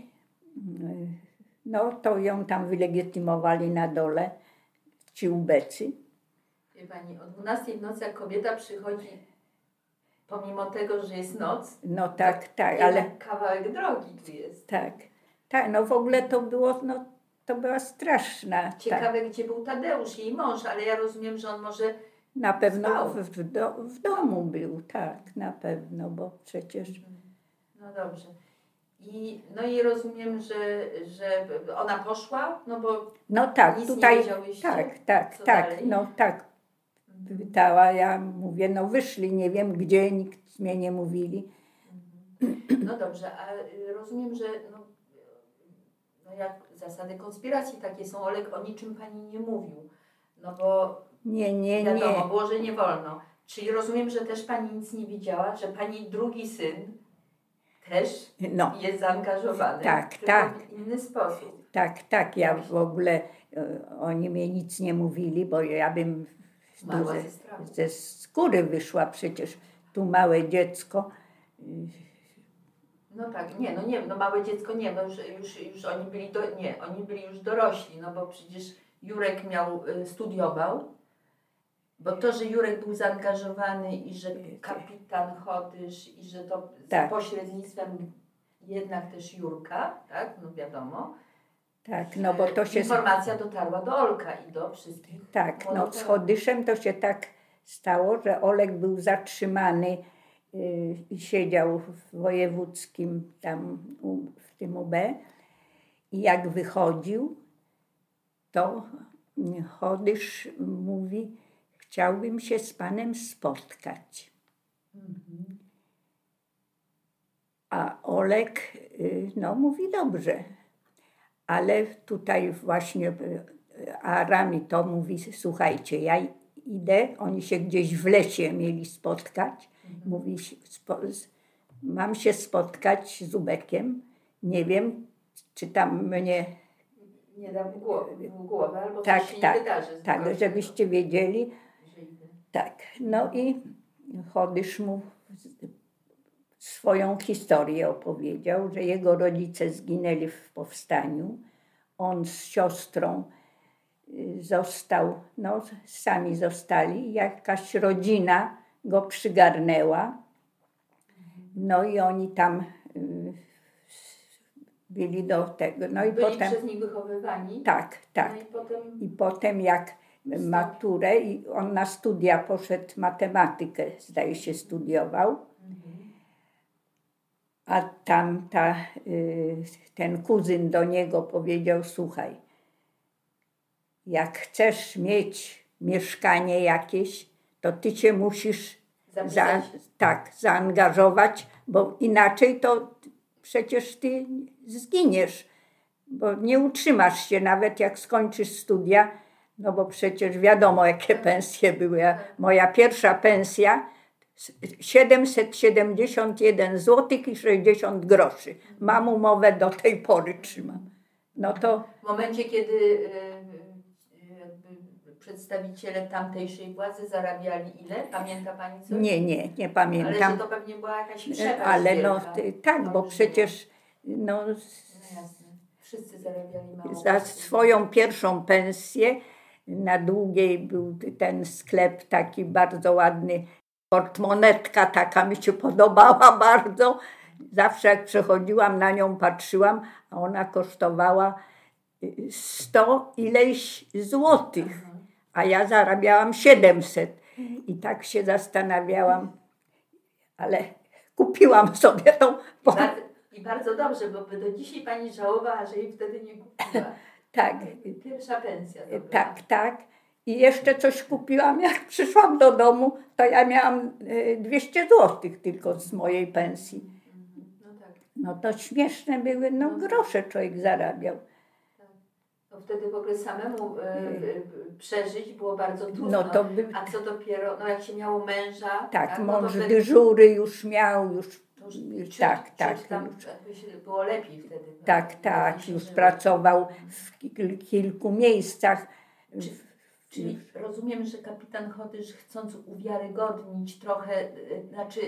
no to ją tam wylegitymowali na dole ci ubecy.
Wie pani, o 12 w nocy jak kobieta przychodzi, pomimo tego, że jest noc,
No tak, tak, ale
kawałek drogi tu jest.
tak. Tak, no w ogóle to było, no to była straszna. Tak,
Ciekawe, gdzie był Tadeusz, jej mąż, ale ja rozumiem, że on może
na pewno w, w, do, w domu był, tak, na pewno, bo przecież
No dobrze. I, no i rozumiem, że, że ona poszła, no bo
No tak, tutaj. Tak, tak,
Co
tak.
dalej?
No tak. Pytała, ja mówię, no wyszli, nie wiem gdzie, nikt mnie nie mówili.
no dobrze, a y, rozumiem, że no, no jak zasady konspiracji takie są, Olek o niczym pani nie mówił. No bo
Nie, nie,
wiadomo,
nie.
było, że nie wolno. Czyli rozumiem, że też pani nic nie wiedziała, że pani drugi syn też
No,
jest zaangażowany.
Tak, tak.
w inny sposób.
tak, tak. Ja w ogóle e, oni mnie nic nie mówili, bo ja bym
Mała
ze, skóry wyszła przecież. Tu małe dziecko.
No tak, nie, no nie, no małe dziecko nie, no już, już, już oni byli, do, nie, oni byli już dorośli, no bo przecież Jurek miał, y, studiował, bo to, że Jurek był zaangażowany i że kapitan Chodysz i że to
Tak.
pośrednictwem jednak też Jurka, tak, no wiadomo,
Tak, no bo to się.
informacja dotarła do Olka i do wszystkich.
Tak, no z. Chodyszem to się tak stało, że Olek był zatrzymany y, i siedział w wojewódzkim tam w tym UB i jak wychodził, to Chodysz mówi, chciałbym się z panem spotkać.
Mhm.
A Olek, y, no mówi dobrze, ale tutaj właśnie y, Arami to mówi, słuchajcie, ja idę, oni się gdzieś w lesie mieli spotkać, mówi, spo, mam się spotkać z Ubekiem, nie wiem, czy tam mnie,
Nie dam w głowę, w głowę albo
Tak,
coś się
tak,
nie wydarzy.
tak, żebyście wiedzieli,
że idę.
Tak, no i Chodysz mu swoją historię opowiedział, że jego rodzice zginęli w powstaniu. On z siostrą y, został, no sami zostali, jakaś rodzina go przygarnęła. No i oni tam y, byli do tego. No i
Byli
potem,
przez nich wychowywani.
tak, tak.
No i potem
I potem jak maturę i on na studia poszedł matematykę, zdaje się, studiował. A tam ta, y, ten kuzyn do niego powiedział, słuchaj, jak chcesz mieć mieszkanie jakieś, to ty cię musisz za, tak, zaangażować, bo inaczej to przecież ty zginiesz, bo nie utrzymasz się nawet jak skończysz studia, no bo przecież wiadomo jakie pensje były. Ja- Moja pierwsza pensja 771 zł i 60 groszy. Mam umowę do tej pory trzymam. No to
W momencie, kiedy y, jakby przedstawiciele tamtejszej władzy zarabiali ile? Pamięta Pani coś?
nie, nie, nie
Ale
pamiętam.
że to pewnie była jakaś przepaść
Ale no tak, bo
Olbrzymia.
przecież no,
No. Wszyscy zarabiali mało.
za swoją pierwszą pensję na długiej był ten sklep taki bardzo ładny. Portmonetka taka mi się podobała [LAUGHS] bardzo. Zawsze jak przechodziłam na nią, patrzyłam, a ona kosztowała y, sto ileś złotych, a ja zarabiałam 700. I tak się zastanawiałam, ale kupiłam sobie tą.
I bardzo dobrze, bo by do dzisiaj pani żałowała, że jej wtedy nie kupiła.
Tak,
Pierwsza pensja. dobra.
Tak, tak. I jeszcze coś kupiłam, jak przyszłam do domu, to ja miałam y, 200 zł tylko z mojej pensji.
No tak.
No to śmieszne były, no grosze człowiek zarabiał.
No wtedy w ogóle samemu e, e, przeżyć było bardzo trudno.
No to by,
A co dopiero, no jak się miało męża.
tak,
no
mąż
wtedy
dyżury już miał, już,
już
tak, tak,
Tam
już.
było lepiej wtedy.
tak,
no,
tak, już pracował w kil- kilku miejscach.
Czyli rozumiem, że kapitan Chodysz chcąc uwiarygodnić trochę, y, znaczy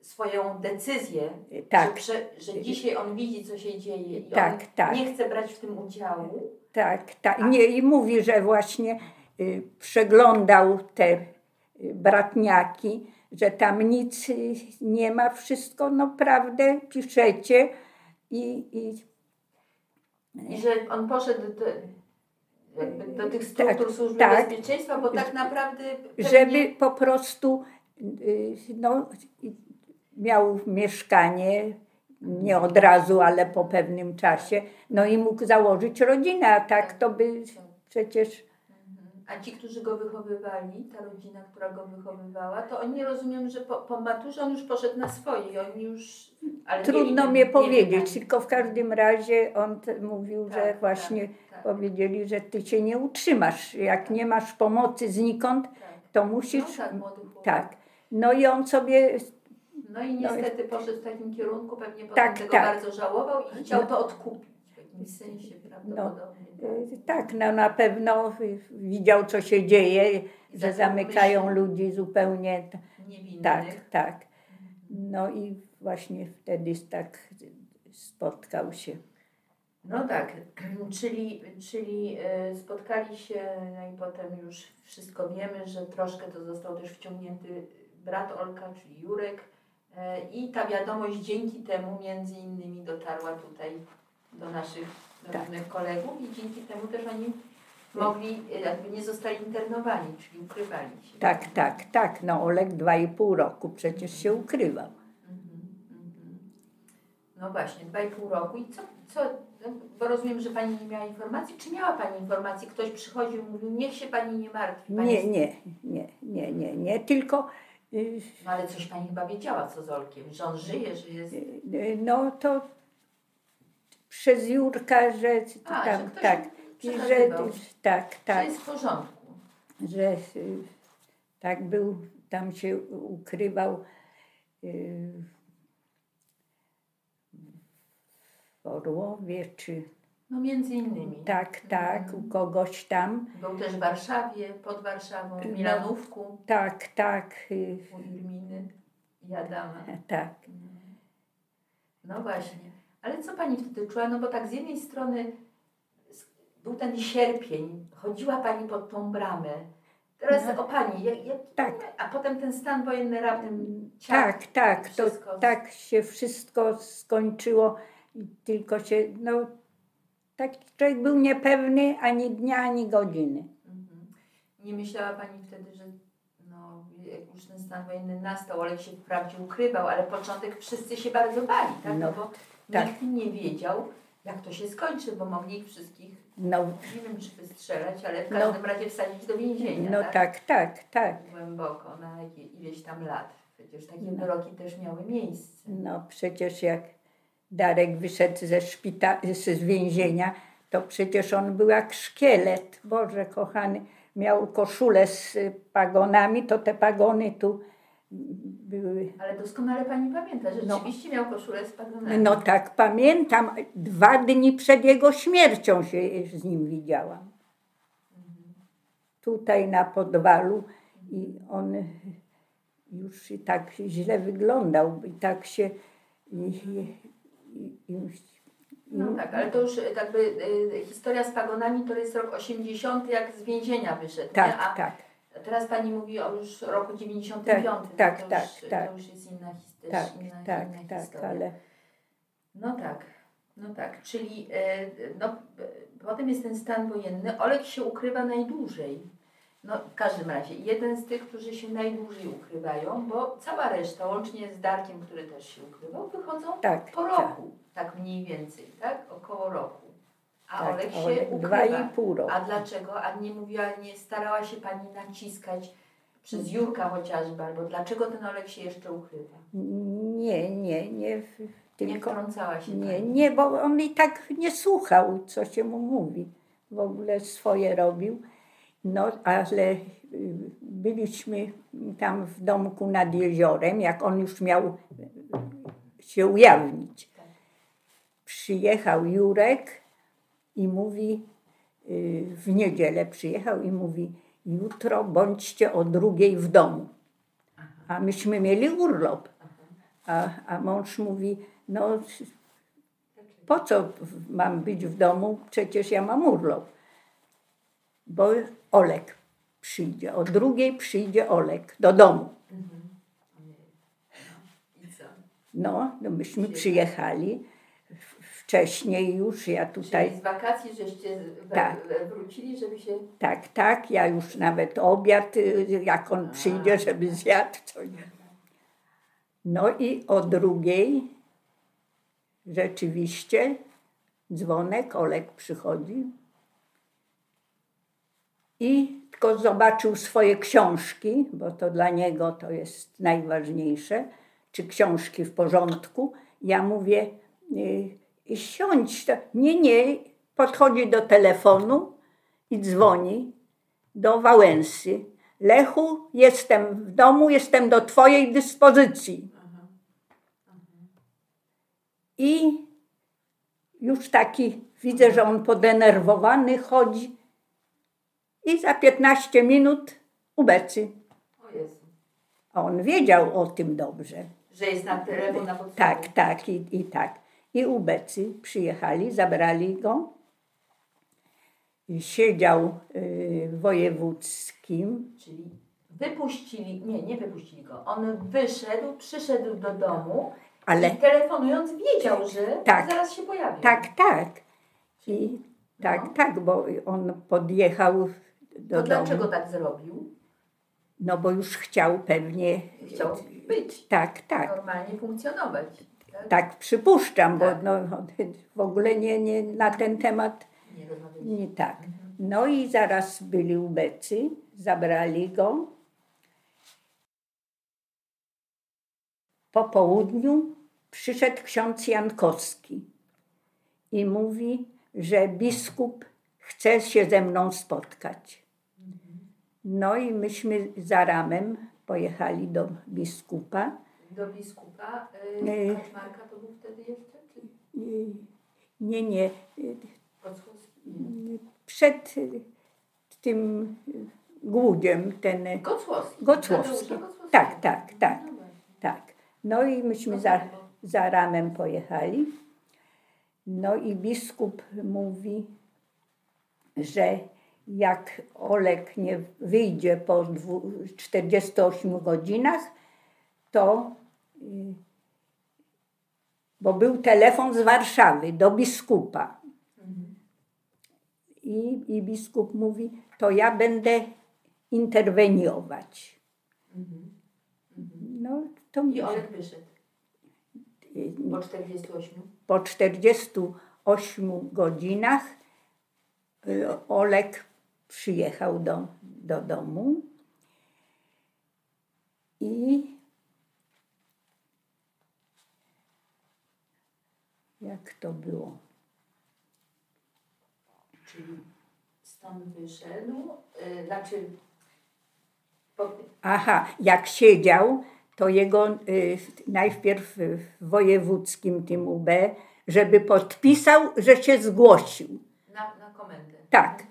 swoją decyzję,
Tak,
że, że dzisiaj on widzi, co się dzieje i
Tak,
on
tak.
nie chce brać w tym udziału.
Tak, tak. Nie, I mówi, że właśnie y, przeglądał te y, bratniaki, że tam nic y, nie ma, wszystko no prawdę piszecie i, i
I że on poszedł do, jakby do tych struktur
Tak,
służby
tak.
bezpieczeństwa, bo tak naprawdę pewnie,
żeby po prostu y, no, miał mieszkanie, nie od razu, ale po pewnym czasie, no i mógł założyć rodzinę, a tak to by przecież
Mhm. A ci, którzy go wychowywali, ta rodzina, która go wychowywała, to oni rozumiem, że po, po maturze on już poszedł na swoje oni już...
Trudno
nie
powiedzieć, tylko w każdym razie on mówił,
Tak,
że
tak,
właśnie
tak,
powiedzieli, że ty się nie utrzymasz. Jak nie masz pomocy znikąd,
tak.
to
No
musisz.
tak, młody chłopak.
Tak. No i on sobie.
No i niestety poszedł w takim kierunku, pewnie potem
Tak,
tego
tak.
bardzo żałował i chciał to odkupić w jakimś sensie prawdopodobnie. tak.
y, Tak, no na pewno widział, co się dzieje, że
Zaczął
zamykają
myśleć.
ludzi zupełnie.
Niewinnych.
Tak, tak. No i właśnie wtedy tak spotkał się.
No tak, [CLEARS THROAT] czyli, czyli e, spotkali się, no i potem już wszystko wiemy, że troszkę to został też wciągnięty brat Olka, czyli Jurek e, i ta wiadomość dzięki temu między innymi dotarła tutaj do naszych
Tak.
różnych kolegów i dzięki temu też oni mogli, e, jakby nie zostali internowani, czyli ukrywali się.
Tak, tak, tak. No Olek dwa i pół roku przecież się ukrywał.
No właśnie, dwa i pół roku. I co, co, bo rozumiem, że Pani nie miała informacji. Czy miała Pani informacji? Ktoś przychodził i mówił, niech się Pani nie martwi. Pani
Nie, nie, nie, nie, nie, nie, tylko y,
No ale coś Pani chyba wiedziała, co z Olkiem, że on żyje, że jest...
y, no to przez Jurka, że
A,
tam,
że ktoś
tak, i że
przekazywał.
tak,
Że
tak,
jest w porządku.
że y, tak był, tam się ukrywał y, w Orłowie, czy
No między innymi.
tak, tak, u kogoś tam,
Był też w Warszawie, pod Warszawą, w
No.
Milanówku,
tak, tak, y,
u Irminy i Adama. [LAUGHS]
tak.
No właśnie. Ale co Pani wtedy czuła? No bo tak z jednej strony był ten sierpień, chodziła Pani pod tą bramę. Teraz
No.
o Pani, jak, jak,
Tak.
a potem ten stan wojenny raptem ciach,
Tak, tak, to tak się wszystko skończyło tylko się, no, tak człowiek był niepewny ani dnia, ani godziny.
Mhm. Nie myślała Pani wtedy, że no, jak już ten stan wojenny nastał, Olek się wprawdzie ukrywał, ale początek wszyscy się bardzo bali, tak? No,
No,
bo
tak.
nikt nie wiedział, jak to się skończy, bo mogli ich wszystkich,
No,
nie wiem czy wystrzelać, ale w
No.
każdym razie wsadzić do więzienia,
no tak, tak, tak.
głęboko, na ileś tam lat. Przecież takie
No.
wyroki też miały miejsce.
No przecież jak Darek wyszedł ze szpita- z więzienia, to przecież on był jak szkielet. Boże kochany, miał koszulę z pagonami, to te pagony tu były.
Ale doskonale Pani pamięta, że
No.
rzeczywiście miał koszulę z pagonami.
No tak, pamiętam, dwa dni przed jego śmiercią się z nim widziałam. Tutaj na podwalu i on już i tak źle wyglądał i tak się i, i, i,
No tak, ale to już e, jakby y, historia z pagonami to jest rok 80, jak z więzienia wyszedł. nie?
tak,
A
tak.
teraz pani mówi o już roku 95.
Tak,
no
tak,
to
tak,
już,
tak.
To już jest inna, his- też
Tak,
inna,
tak,
inna
tak,
historia.
ale
No tak, no tak, czyli e, no, e, potem jest ten stan wojenny. Olek się ukrywa najdłużej. No w każdym razie, jeden z tych, którzy się najdłużej ukrywają, bo cała reszta, łącznie z Darkiem, który też się ukrywał, wychodzą
tak.
po
tak,
roku, tak mniej więcej, tak? Około roku. A
tak,
Olek się
Olek Dwa i
ukrywa.
pół roku.
A dlaczego? A nie mówiła, nie starała się pani naciskać przez Jurka chociażby, albo dlaczego ten Olek się jeszcze ukrywa?
Nie, nie, nie.
Nie
Tylko
wtrącała się
Nie,
pani.
nie, bo on i tak nie słuchał, co się mu mówi. W ogóle swoje robił. No, ale y, byliśmy tam w domku nad jeziorem, jak on już miał y, się ujawnić. Przyjechał Jurek i mówi, y, w niedzielę przyjechał i mówi, jutro bądźcie o drugiej w domu. A myśmy mieli urlop. A, a mąż mówi, no po co mam być w domu, przecież ja mam urlop. Bo Olek przyjdzie, o drugiej przyjdzie Olek do domu.
Co?
No, no myśmy przyjechali wcześniej już, ja tutaj,
Czyli z wakacji żeście
Tak.
wrócili, żeby się...
tak, tak, ja już nawet obiad, y, jak on przyjdzie, żeby zjadł coś. No i o drugiej rzeczywiście dzwonek, Olek przychodzi i tylko zobaczył swoje książki, bo to dla niego to jest najważniejsze, czy książki w porządku. Ja mówię, y, siądź. Nie, nie, podchodzi do telefonu i dzwoni do Wałęsy. Lechu, jestem w domu, jestem do Twojej dyspozycji. I już taki widzę, że on podenerwowany chodzi i za 15 minut ubecy. A on wiedział o tym dobrze.
Że jest na telefon na podstawie.
Tak, tak i, i tak. I ubecy przyjechali, zabrali go. I Siedział y, w wojewódzkim.
Czyli wypuścili, nie, nie wypuścili go. On wyszedł, przyszedł do domu
Ale
i telefonując wiedział, że
Tak.
zaraz się pojawi.
tak, tak. I tak,
No.
tak, bo on podjechał do
No
domu.
dlaczego tak zrobił?
No bo już chciał pewnie.
Chciał być,
Tak, tak.
normalnie funkcjonować. Tak?
Tak przypuszczam, bo
Tak.
no, w ogóle nie, nie na ten temat
Nie
nie tak. No i zaraz byli ubecy, zabrali go. Po południu przyszedł ksiądz Jankowski i mówi, że biskup chce się ze mną spotkać. No i myśmy za ramem pojechali do biskupa.
Do biskupa.
Nie.
Y, Kaczmarka to był wtedy jeszcze? Czy
Y, Nie, nie, y,
Kocłowski?
przed tym głudziem ten
Gocłowski.
Gocłowski. Tak, tak, tak.
No właśnie.
tak. No i myśmy za, za ramem pojechali. No i biskup mówi, że jak Olek nie wyjdzie po dwu, 48 godzinach, to y, bo był telefon z Warszawy do biskupa. I, I biskup mówi, to ja będę interweniować. No to
I Olek wyszedł po 48.
po 48 godzinach y, Olek przyjechał do, do domu i jak to było?
Czyli stąd wyszedł, y, znaczy po,
Aha, jak siedział, to jego y, najpierw w wojewódzkim tym UB, żeby podpisał, że się zgłosił.
na, na komendę.
Tak.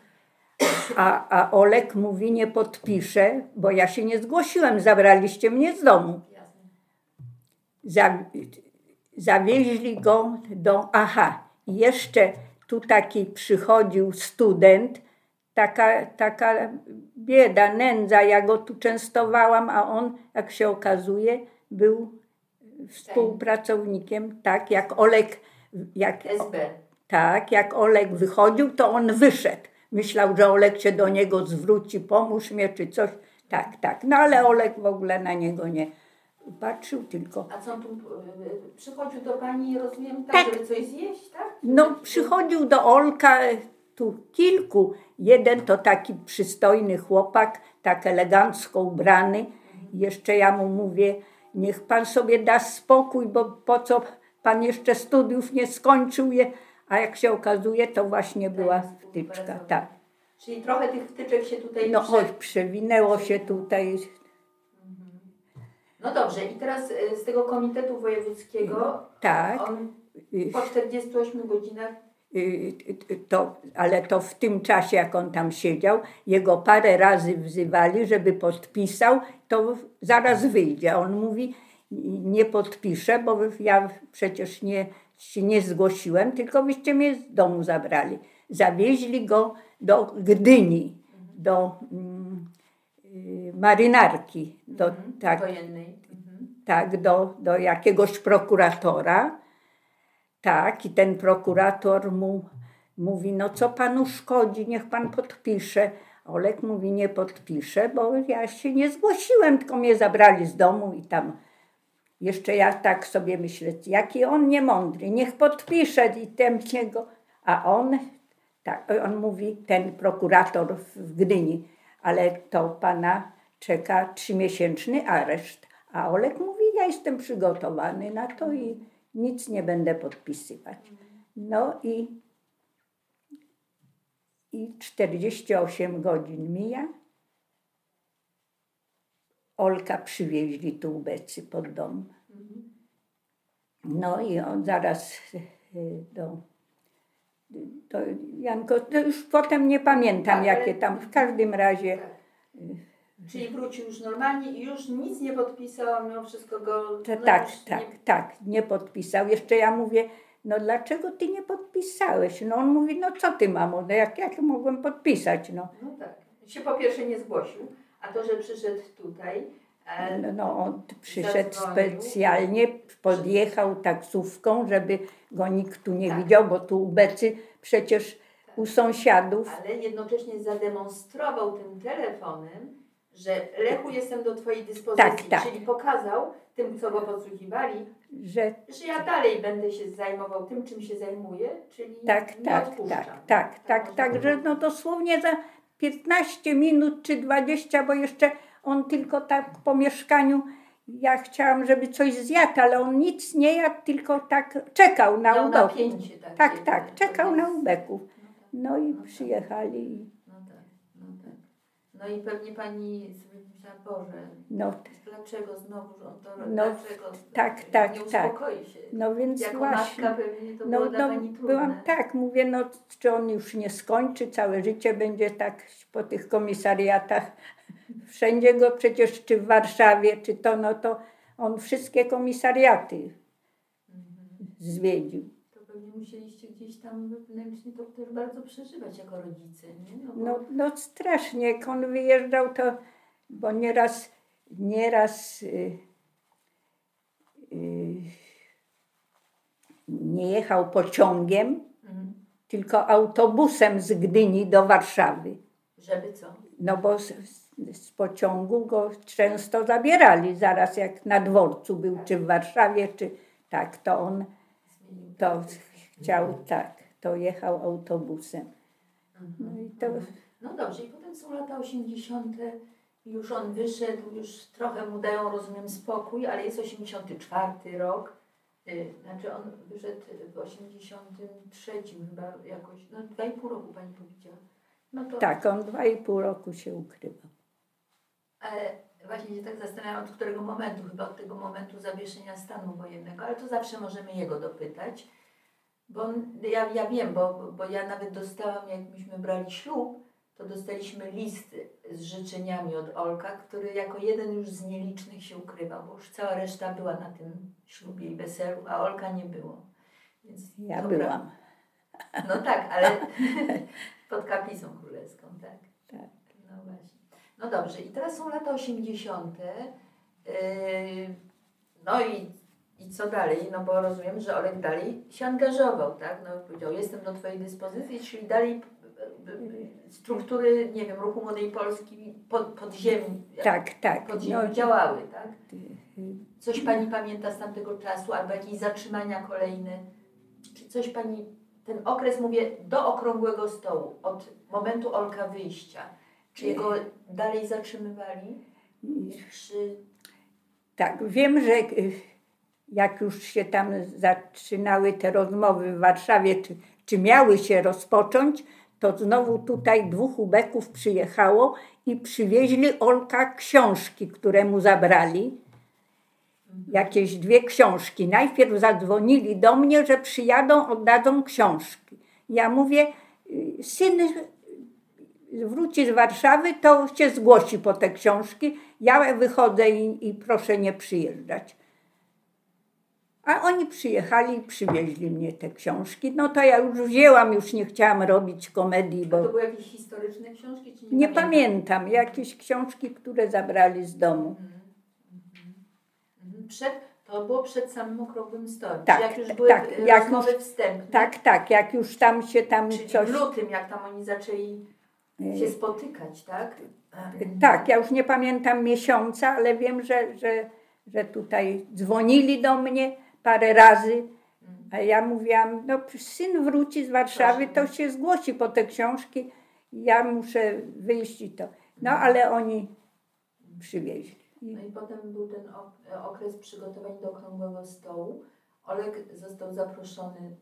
A, a Olek mówi, nie podpiszę, bo ja się nie zgłosiłem, zabraliście mnie z domu. Za, zawieźli go do. Aha, jeszcze tu taki przychodził student, taka, taka bieda, nędza. Ja go tu częstowałam, a on, jak się okazuje, był współpracownikiem, tak jak Olek. Jak,
SB.
tak, jak Olek wychodził, to on wyszedł. Myślał, że Olek się do niego zwróci, pomóż mnie czy coś. Tak, tak. No ale Olek w ogóle na niego nie patrzył, tylko.
A co on tu y, przychodził do pani, rozumiem, tak,
Tak.
żeby coś zjeść, tak?
No, przychodził do Olka tu kilku. Jeden to taki przystojny chłopak, tak elegancko ubrany. Jeszcze ja mu mówię, niech pan sobie da spokój, bo po co pan jeszcze studiów nie skończył je. A jak się okazuje, to właśnie była wtyczka. Tak.
Czyli trochę tych wtyczek się tutaj
No
prze-
oj, przewinęło się tutaj.
No dobrze, i teraz y, z tego komitetu wojewódzkiego
Tak.
on po 48 godzinach
y, y, to, ale to w tym czasie, jak on tam siedział, jego parę razy wzywali, żeby podpisał, to zaraz wyjdzie. On mówi, nie podpiszę, bo ja przecież nie, się nie zgłosiłem, tylko byście mnie z domu zabrali. Zawieźli go do Gdyni, do mm, y, marynarki, do, tak,
wojennej. Mhm.
tak, do, do jakiegoś prokuratora. Tak, i ten prokurator mu mówi, no co panu szkodzi, niech pan podpisze. Olek mówi, nie podpiszę, bo ja się nie zgłosiłem, tylko mnie zabrali z domu i tam. Jeszcze ja tak sobie myślę, jaki on niemądry, niech podpisze i ten niego. A on, tak, on mówi, ten prokurator w Gdyni, ale to pana czeka trzymiesięczny areszt. A Olek mówi, ja jestem przygotowany na to i nic nie będę podpisywać. No i, i 48 godzin mija. Olka przywieźli tu ubecy pod dom. No i on zaraz y, do, do Janko, to już potem nie pamiętam
Tak,
jakie tam, w każdym razie
Tak. Czyli wrócił już normalnie i już nic nie podpisał, a mimo wszystko go...
To,
no
tak, tak,
Nie,
tak, nie podpisał. Jeszcze ja mówię, no dlaczego ty nie podpisałeś? No on mówi, no co ty mamo, no jak, jak mogłem podpisać, no.
no tak. Się po pierwsze nie zgłosił, a to, że przyszedł tutaj... E,
No, on przyszedł
Zadzwonił.
specjalnie, podjechał taksówką, żeby go nikt tu nie
Tak.
widział, bo tu ubecy przecież u sąsiadów.
ale jednocześnie zademonstrował tym telefonem, że Lechu jestem do Twojej dyspozycji,
Tak, tak.
czyli pokazał tym, co go podsłuchiwali,
Że
że ja dalej będę się zajmował tym, czym się zajmuję, czyli
tak,
nie
tak,
odpuszczam.
tak, tak, tak,
można
tak, że
powiedzieć.
no dosłownie za 15 minut czy 20, bo jeszcze on tylko tak po mieszkaniu, ja chciałam, żeby coś zjadł, ale on nic nie jadł, tylko tak czekał na ubeków. Tak, tak, czekał na ubeków. No i
No tak.
przyjechali. i-
No tak, no tak. No i pewnie pani sobie myślała, Boże,
No,
dlaczego znowu on to
No,
dlaczego
tak, tak,
nie
tak.
uspokoi się.
no więc
Jako
właśnie.
matka pewnie to
No,
było
no byłam tak, mówię, no czy on już nie skończy, całe życie będzie tak po tych komisariatach. Wszędzie go przecież, czy w Warszawie, czy to, no to on wszystkie komisariaty
Mhm.
zwiedził.
Musieliście gdzieś tam wewnętrznie to też bardzo przeżywać jako rodzice, nie? No, bo-
No, no strasznie, jak on wyjeżdżał, to, bo nieraz, nieraz y, y, nie jechał pociągiem,
Mhm.
tylko autobusem z Gdyni do Warszawy.
Żeby co?
No bo z, z pociągu go często zabierali, zaraz jak na dworcu był, czy w Warszawie, czy tak, to on to chciał, tak, to jechał autobusem. No i to,
No dobrze, i potem są lata 80. Już on wyszedł, już trochę mu dają, rozumiem, spokój, ale jest 84 rok. Y, Znaczy on wyszedł w 83 chyba jakoś, no 2,5 roku pani powiedziała. No to,
tak, on dwa i pół roku się ukrywał.
Ale właśnie się tak zastanawiam, od którego momentu, chyba od tego momentu zawieszenia stanu wojennego, ale to zawsze możemy jego dopytać. Bo ja, ja wiem, bo, bo ja nawet dostałam, jak myśmy brali ślub, to dostaliśmy list z życzeniami od Olka, który jako jeden już z nielicznych się ukrywał, bo już cała reszta była na tym ślubie i weselu, a Olka nie było. Więc
Ja
dobra.
byłam.
No tak, ale [LAUGHS] pod kaplicą królewską, tak.
Tak.
No właśnie. No dobrze, i teraz są lata 80. Yy, no i, i co dalej? No bo rozumiem, że Olek dalej się angażował, tak? No powiedział, jestem do Twojej dyspozycji, czyli dalej y, y, struktury, nie wiem, ruchu Młodej Polski pod, podziemi,
Tak, tak.
podziemi
No,
działały, tak?
y,
Coś Pani pamięta z tamtego czasu, albo jakieś zatrzymania kolejne? Czy coś Pani, ten okres, mówię, do okrągłego stołu, od momentu Olka wyjścia, czy jego dalej zatrzymywali? Czy...
Tak, wiem, że y, jak już się tam zaczynały te rozmowy w Warszawie, czy, czy miały się rozpocząć, to znowu tutaj dwóch ubeków przyjechało i przywieźli Olka książki, które mu zabrali. Jakieś dwie książki. Najpierw zadzwonili do mnie, że przyjadą, oddadzą książki. Ja mówię, syn wróci z Warszawy, to się zgłosi po te książki. Ja wychodzę i, i proszę nie przyjeżdżać. A oni przyjechali i przywieźli mnie te książki. No to ja już wzięłam, już nie chciałam robić komedii,
To
bo
były jakieś historyczne książki? Czy nie,
nie pamiętam. Jakieś książki, które zabrali z domu.
Mhm, mhm, mhm. Przed, to było przed samym okrągłym stołem.
Tak,
jak już były
tak,
y,
jak już-
wstępne?
Tak, tak, jak już tam się tam
Czyli
coś...
w lutym, jak tam oni zaczęli się spotykać, tak?
Tak, ja już nie pamiętam miesiąca, ale wiem, że, że, że tutaj dzwonili do mnie parę razy, a ja mówiłam, no syn wróci z Warszawy, to się zgłosi po te książki, ja muszę wyjść i to. No ale oni przywieźli.
No i potem był ten ok- okres przygotowań do okrągłego stołu. Olek został zaproszony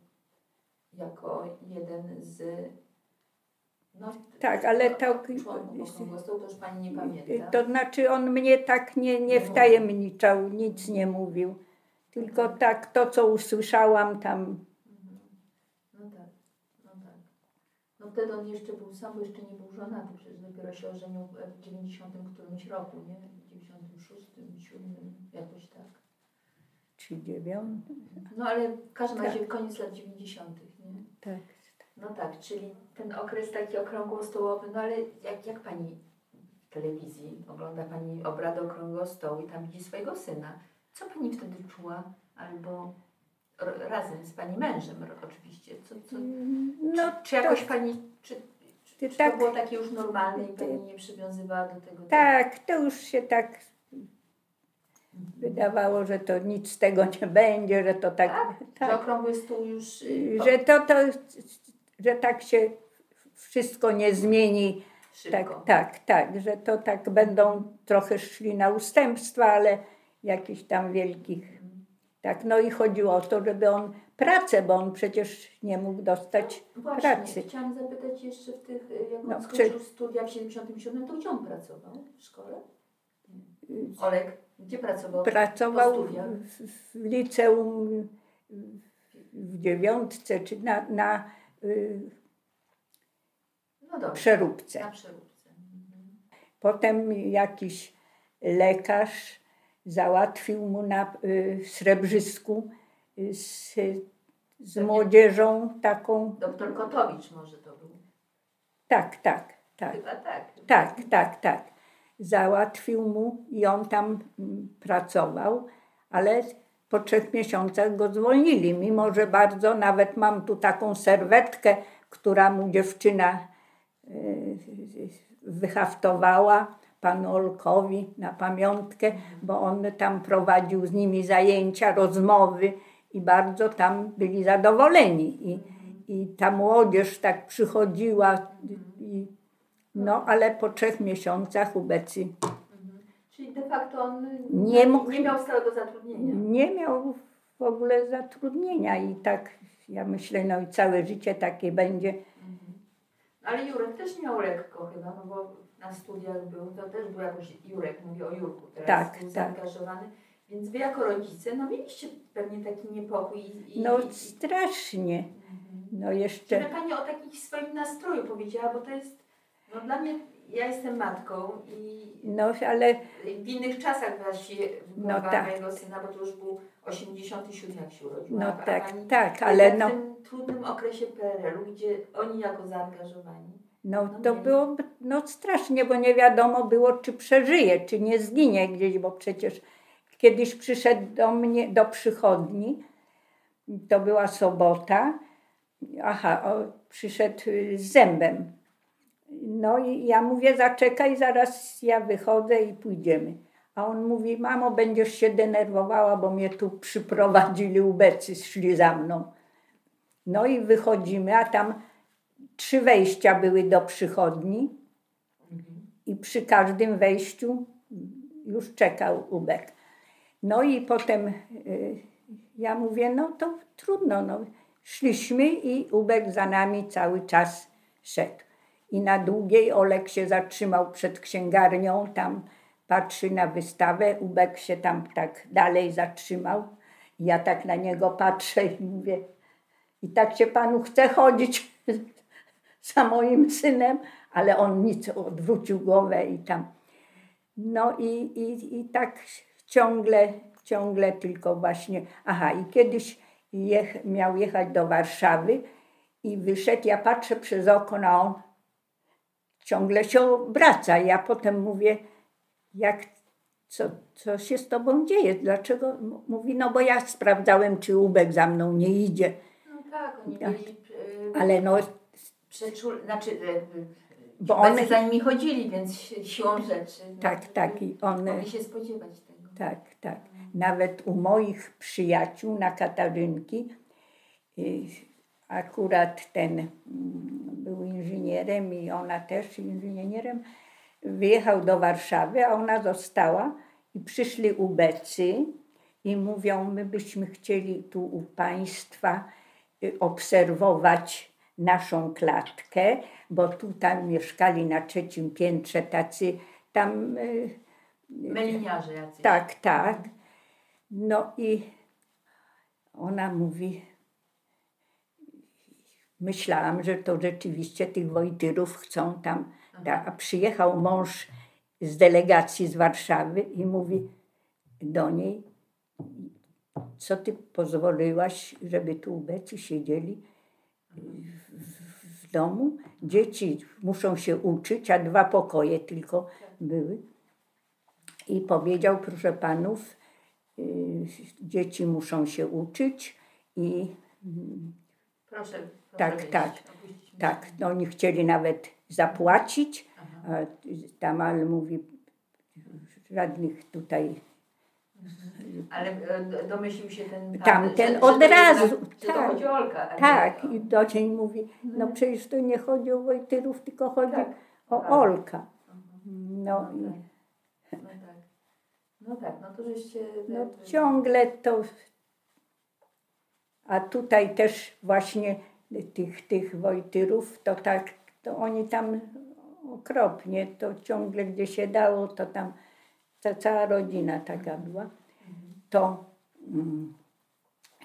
jako jeden z no,
Tak, ale to-
stołu, to już Pani nie pamięta.
To znaczy on mnie tak nie, nie wtajemniczał, nic nie mówił, tylko tak to, co usłyszałam tam,
Mhm. No tak, no tak. No wtedy on jeszcze był sam, bo jeszcze nie był żonaty, przecież dopiero się ożenił w 90 którymś roku, nie? W 96, 7, jakoś tak.
czy dziewiąty,
No ale w każdym
Tak.
razie koniec lat 90., nie?
tak.
No tak, czyli ten okres taki okrągłostołowy, no ale jak, jak Pani w telewizji ogląda Pani obrady okrągłego stołu i tam widzi swojego syna, co Pani wtedy czuła? Albo razem z Pani mężem oczywiście. Co, co,
No,
czy, czy jakoś
to-
Pani, czy, czy,
tak-
to było takie już normalne i Pani nie przywiązywała do tego?
Tak, to już się tak wydawało, że to nic z tego nie będzie, że to tak,
Tak? Że
tak
okrągły stół już... y,
że to, to, że tak się wszystko nie zmieni.
szybko.
Tak, tak, tak, że to tak będą trochę szli na ustępstwa, ale jakichś tam wielkich. Tak, no i chodziło o to, żeby on pracę, bo on przecież nie mógł dostać
Właśnie,
pracy.
chciałam zapytać jeszcze w tych, y, jak on
No,
skończył studia w 77, to gdzie on pracował? W szkole? Olek, gdzie pracował?
Pracował w, w liceum w dziewiątce, czy na, na y,
No dobrze,
przeróbce.
na przeróbce. Mhm.
Potem jakiś lekarz załatwił mu na y, Srebrzysku y, z, z młodzieżą taką.
Doktor Kotowicz może to był.
Tak, tak, tak,
Chyba tak.
tak, tak, tak. Załatwił mu i on tam mm, pracował, ale po trzech miesiącach go zwolnili, mimo że bardzo, nawet mam tu taką serwetkę, która mu dziewczyna y, wyhaftowała panu Olkowi na pamiątkę, bo on tam prowadził z nimi zajęcia, rozmowy i bardzo tam byli zadowoleni. I, i ta młodzież tak przychodziła, i, no ale po trzech miesiącach ubecy
Mhm. Czyli de facto on
Nie mógł-
nie miał stałego zatrudnienia.
nie miał w ogóle zatrudnienia i tak ja myślę, no i całe życie takie będzie.
Ale Jurek też miał lekko chyba, no bo na studiach był, to też był jakoś Jurek, mówię o Jurku teraz,
Tak,
był
tak.
zaangażowany. Więc wy jako rodzice, no mieliście pewnie taki niepokój i...
No
i,
strasznie.
Mhm.
No jeszcze
Pani o takim swoim nastroju powiedziała, bo to jest, No dla mnie, ja jestem matką i
No ale
w innych czasach właściwie
No
no,
tak.
mojego syna, bo to już był 87 jak się urodził.
No tak, tak,
a
ale
jednak
no-
W tym trudnym okresie PRL-u, gdzie oni jako zaangażowani.
no
No
to było no strasznie, bo nie wiadomo było, czy przeżyje, czy nie zginie gdzieś, bo przecież kiedyś przyszedł do mnie, do przychodni, to była sobota, aha, o, przyszedł z zębem. No i ja mówię, zaczekaj, zaraz ja wychodzę i pójdziemy. A on mówi, mamo, będziesz się denerwowała, bo mnie tu przyprowadzili ubecy, szli za mną. No i wychodzimy, a tam trzy wejścia były do przychodni i przy każdym wejściu już czekał ubek. No i potem y, ja mówię, no to trudno, no. Szliśmy i ubek za nami cały czas szedł. I na długiej Olek się zatrzymał przed księgarnią, tam patrzy na wystawę, ubek się tam tak dalej zatrzymał. Ja tak na niego patrzę i mówię, i tak się panu chce chodzić [LAUGHS] za moim synem, ale on nic, odwrócił głowę i tam. No i, i, i tak ciągle, ciągle tylko właśnie. Aha, i kiedyś jech, miał jechać do Warszawy i wyszedł, ja patrzę przez okno, a on ciągle się obraca. Ja potem mówię, jak, co, co się z tobą dzieje? Dlaczego? Mówi, no bo ja sprawdzałem, czy Ubek za mną nie idzie.
No tak, oni
Tak.
byli y,
Ale no,
przeczul... Znaczy, y,
Bo one-
one za nimi chodzili, więc si- siłą rzeczy. no,
tak, tak. I on,
Mogli się spodziewać tego.
Tak, tak. Nawet u moich przyjaciół na Katarynki y, akurat ten mm, był inżynierem i ona też inżynierem, wyjechał do Warszawy, a ona została i przyszli ubecy i mówią, my byśmy chcieli tu u Państwa y, obserwować naszą klatkę, bo tu tam mieszkali na trzecim piętrze tacy tam y,
Meliniarze jacyś.
tak, tak. No i ona mówi, myślałam, że to rzeczywiście tych Wojtyrów chcą tam. A przyjechał mąż z delegacji z Warszawy i mówi do niej, co ty pozwoliłaś, żeby tu ubecy siedzieli w, domu? Dzieci muszą się uczyć, a dwa pokoje tylko były. I powiedział, proszę panów, y, dzieci muszą się uczyć i
Proszę,
Tak, tak, tak, no oni chcieli nawet zapłacić, a tam ale mówi, żadnych tutaj,
Ale e, do- domyślił się ten
Tamten
że-
od
że
razu,
to
tak.
chodzi o Olka. nie
tak, i do niej mówi, no przecież to nie chodzi o Wojtyrów, tylko chodzi
Tak,
o
tak.
Olka. No,
No
i,
tak. No tak. No tak, no to żeście...
no ciągle to, a tutaj też właśnie tych, tych Wojtyrów, to tak, to oni tam okropnie, to ciągle gdzie się dało, to tam ta cała rodzina taka była. To mm,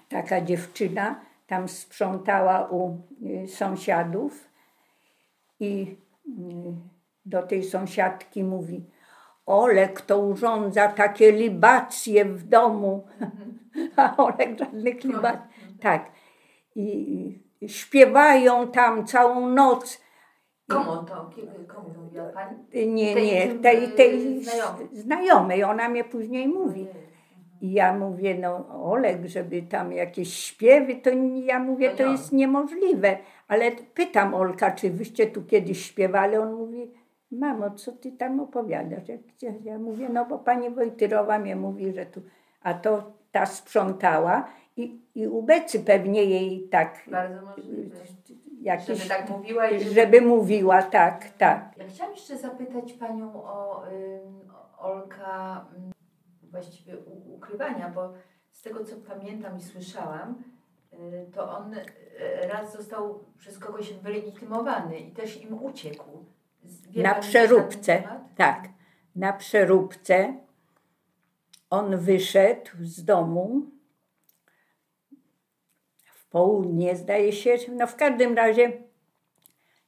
taka dziewczyna tam sprzątała u y, sąsiadów i y, do tej sąsiadki mówi Olek to urządza takie libacje w domu. [LAUGHS] A Olek żadnych libacji. Tak. I, I śpiewają tam całą noc.
Komu to? Komu mówiła pani?
Nie,
Tej-
nie,
tym,
tej,
y,
tej
znajomej.
znajomej. Ona mnie później mówi. I ja mówię, no Olek, żeby tam jakieś śpiewy, to ja mówię,
To
to jest niemożliwe. Ale pytam Olka, czy wyście tu kiedyś śpiewali? On mówi, mamo, co ty tam opowiadasz? Ja, ja- ja mówię, no bo pani Wojtyrowa mnie mówi, że tu, a to ta sprzątała i, i ubecy pewnie jej tak Jakieś,
Żeby tak mówiła i żeby...
żeby mówiła, tak, tak.
Ja chciałam jeszcze zapytać Panią o Olka właściwie u, ukrywania, bo z tego co pamiętam i słyszałam, y, to on y, raz został przez kogoś wylegitymowany i też im uciekł. Wie
Na przeróbce, tak. Na przeróbce on wyszedł z domu południe, zdaje się, no w każdym razie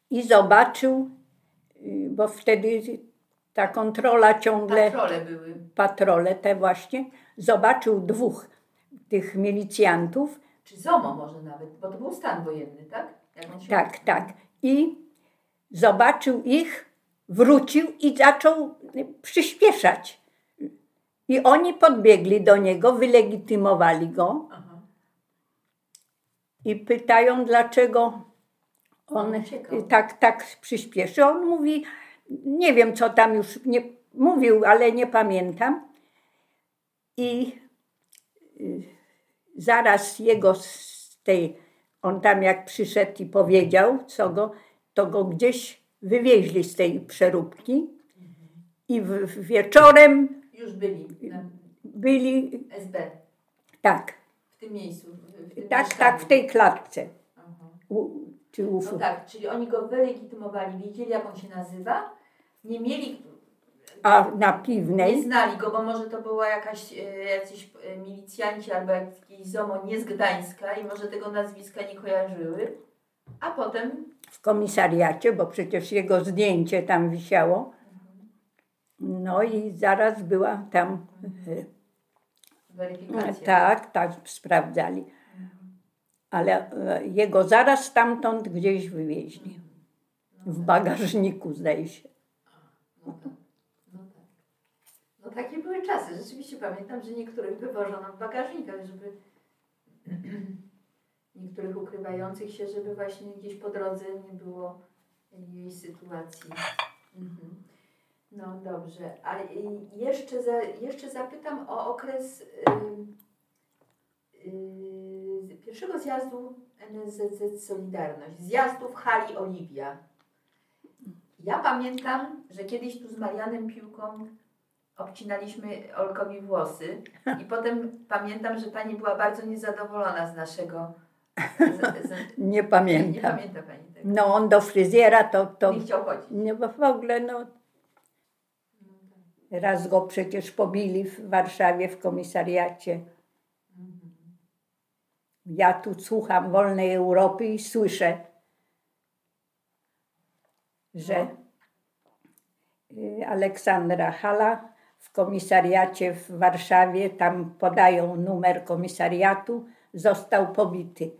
i zobaczył y, bo wtedy ta kontrola ciągle,
Patrole były.
patrole te właśnie, zobaczył dwóch tych milicjantów,
Czy ZOMO może nawet, bo to był stan wojenny, tak? On się
tak, tak, i zobaczył ich, wrócił i zaczął przyspieszać. I oni podbiegli do niego, wylegitymowali go
Aha.
I pytają, dlaczego on
Uciekał.
tak, tak przyspieszy. On mówi, nie wiem co tam już nie mówił, ale nie pamiętam. I y, zaraz jego z tej, on tam jak przyszedł i powiedział, co go, to go gdzieś wywieźli z tej przeróbki. I w, w wieczorem
Już byli
byli,
SB,
tak,
tym miejscu. W, tym
tak,
mieszkaniu.
tak, w tej klatce. U, czy u,
No tak, czyli oni go wylegitymowali, wiedzieli jak on się nazywa, nie mieli,
a na
nie
piwnej,
znali go, bo może to była jakaś, e, jacyś e, milicjanci albo jakiś ZOMO nie z Gdańska i może tego nazwiska nie kojarzyły, a potem
w komisariacie, bo przecież jego zdjęcie tam wisiało. No i zaraz była tam, e, tak, tak, sprawdzali. Ale e, jego zaraz stamtąd gdzieś wywieźli. W bagażniku, zdaje się.
No tak. No tak. No takie były czasy. Rzeczywiście pamiętam, że niektórych wywożono w bagażnikach, żeby [CLEARS THROAT] niektórych ukrywających się, żeby właśnie gdzieś po drodze nie było jej sytuacji. Mhm. No dobrze. A y, jeszcze, za, jeszcze zapytam o okres y, y, pierwszego zjazdu NSZZ Solidarność. Zjazdu w hali Oliwia. Ja pamiętam, że kiedyś tu z Marianem Piłką obcinaliśmy Olkowi włosy i potem pamiętam, że Pani była bardzo niezadowolona z naszego... Z, z,
Nie [LAUGHS]
nie
pamiętam.
pamięta Pani tego.
No on do fryzjera to, to
Nie chciał chodzić.
nie, bo w ogóle no, raz go przecież pobili w Warszawie w komisariacie. Ja tu słucham Wolnej Europy i słyszę, że y, Aleksandra Hala w komisariacie w Warszawie, tam podają numer komisariatu, został pobity.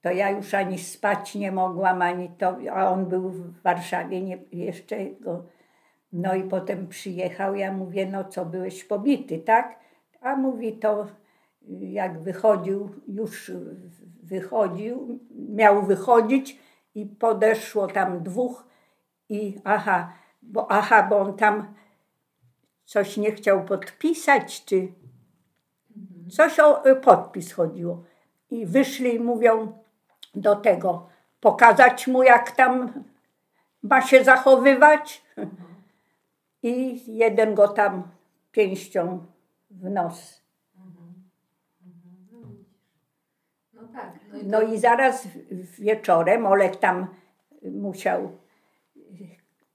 To ja już ani spać nie mogłam, ani to, a on był w Warszawie, nie, jeszcze go. No i potem przyjechał, ja mówię, no co, byłeś pobity, tak? A mówi, to jak wychodził, już wychodził, miał wychodzić i podeszło tam dwóch i aha, bo aha, bo on tam coś nie chciał podpisać, czy coś o y, podpis chodziło. I wyszli i mówią do tego, pokazać mu jak tam ma się zachowywać. I jeden go tam pięścią w nos.
No tak. No i,
No i zaraz wieczorem Olek tam musiał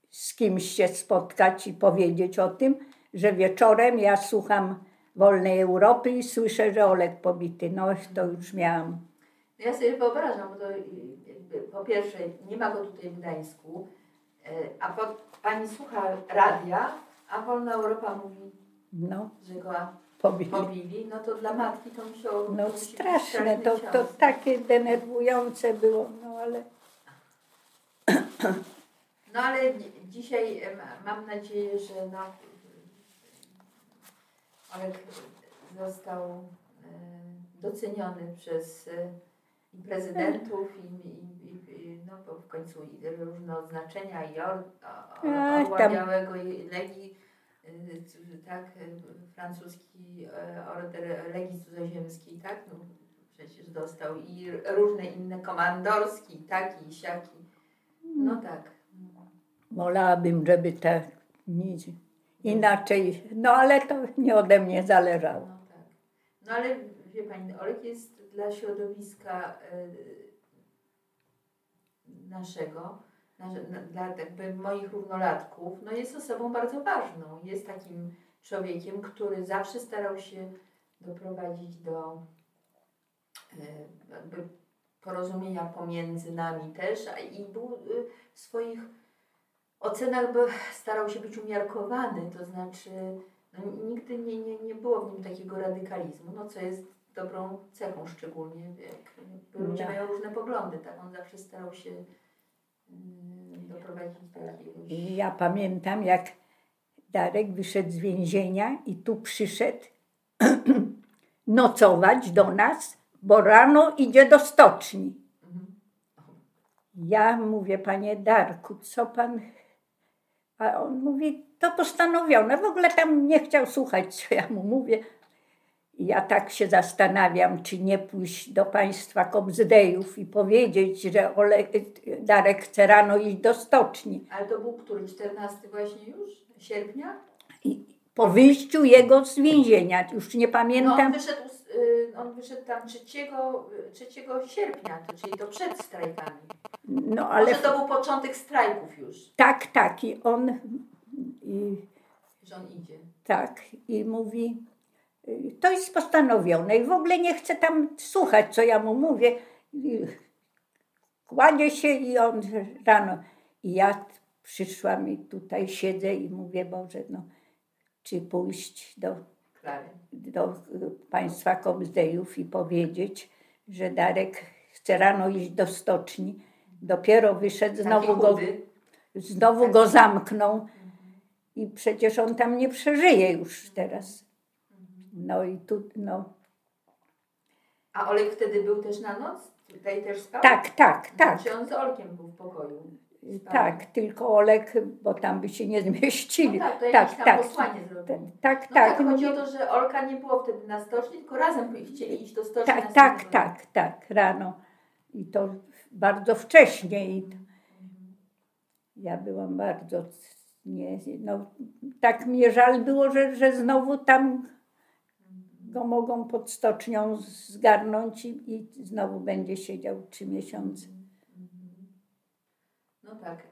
z kimś się spotkać i powiedzieć o tym, że wieczorem ja słucham Wolnej Europy i słyszę, że Olek pobity. No to już miałam.
ja sobie wyobrażam, bo to po pierwsze nie ma go tutaj w Gdańsku, a po, Pani słucha radia, a Wolna Europa mówi,
No,
że go
pobili.
pobili, no to dla matki to musiało
No straszne, to, to takie denerwujące było, no ale [CLEARS THROAT]
No ale dzi- dzisiaj mam nadzieję, że no, Olek został e, doceniony przez e, i prezydentów i, i, i no bo w końcu i różne odznaczenia i or,
Ach,
Orła. Białego i Legii, e, c- tak, e, francuski order Legii Cudzoziemskiej, tak, no, przecież dostał i różne inne komandorski, taki i siaki. No tak.
wolałabym, żeby tak nic inaczej. No ale to nie ode mnie zależało.
No tak. No ale wie Pani, Olek jest dla środowiska e, naszego, nasze, na, dla jakby moich równolatków, no jest osobą bardzo ważną. Jest takim człowiekiem, który zawsze starał się doprowadzić do e, jakby porozumienia pomiędzy nami też, i był e, w swoich ocenach by starał się być umiarkowany, to znaczy no, nigdy nie, nie, nie było w nim takiego radykalizmu, no co jest dobrą cechą szczególnie, jak ludzie
No.
mają różne poglądy, tak on zawsze starał się mm, doprowadzić do jakiegoś...
Ja pamiętam, jak Darek wyszedł z więzienia i tu przyszedł [CLEARS THROAT] nocować do nas, bo rano idzie do stoczni.
Mhm.
Ja mówię, panie Darku, co pan. A on mówi, to postanowione. W ogóle tam nie chciał słuchać, co ja mu mówię. Ja tak się zastanawiam, czy nie pójść do państwa Kobzdejów i powiedzieć, że Ole, Darek chce rano iść do stoczni.
Ale to był który? 14 właśnie już? Sierpnia?
I po wyjściu jego z więzienia, już nie
No on
pamiętam,
wyszedł, y, on wyszedł tam 3, 3 sierpnia, to czyli to przed strajkami.
no ale
Może to był początek strajków już,
tak, tak. I on, i,
że on idzie.
tak, i mówi, y, to jest postanowione i w ogóle nie chce tam słuchać, co ja mu mówię. Kładzie się i on rano. I ja przyszłam i tutaj siedzę i mówię, Boże, no, czy pójść do do państwa Kobzdejów i powiedzieć, że Darek chce rano iść do stoczni. Dopiero wyszedł, znowu go, znowu go zamknął i przecież on tam nie przeżyje już teraz. No i tu, no,
A Olek wtedy był też na noc? Tutaj też spał?
tak, tak, tak,
Czy on z Olkiem był w pokoju? Spał?
tak, tylko Olek, bo tam by się nie zmieścili.
No tak, to
tak,
jakieś tam
tak,
posłanie
tak,
zrobili.
tak,
No
tak,
tak, chodzi o to, że Olka nie było wtedy na stoczni, tylko razem chcieli iść do stoczni.
tak, tak, tak, tak, rano. I to bardzo wcześnie. I. Ja byłam bardzo, nie, no, tak mnie żal było, że, że znowu tam go mogą pod stocznią zgarnąć i, i znowu będzie siedział trzy miesiące.
No tak.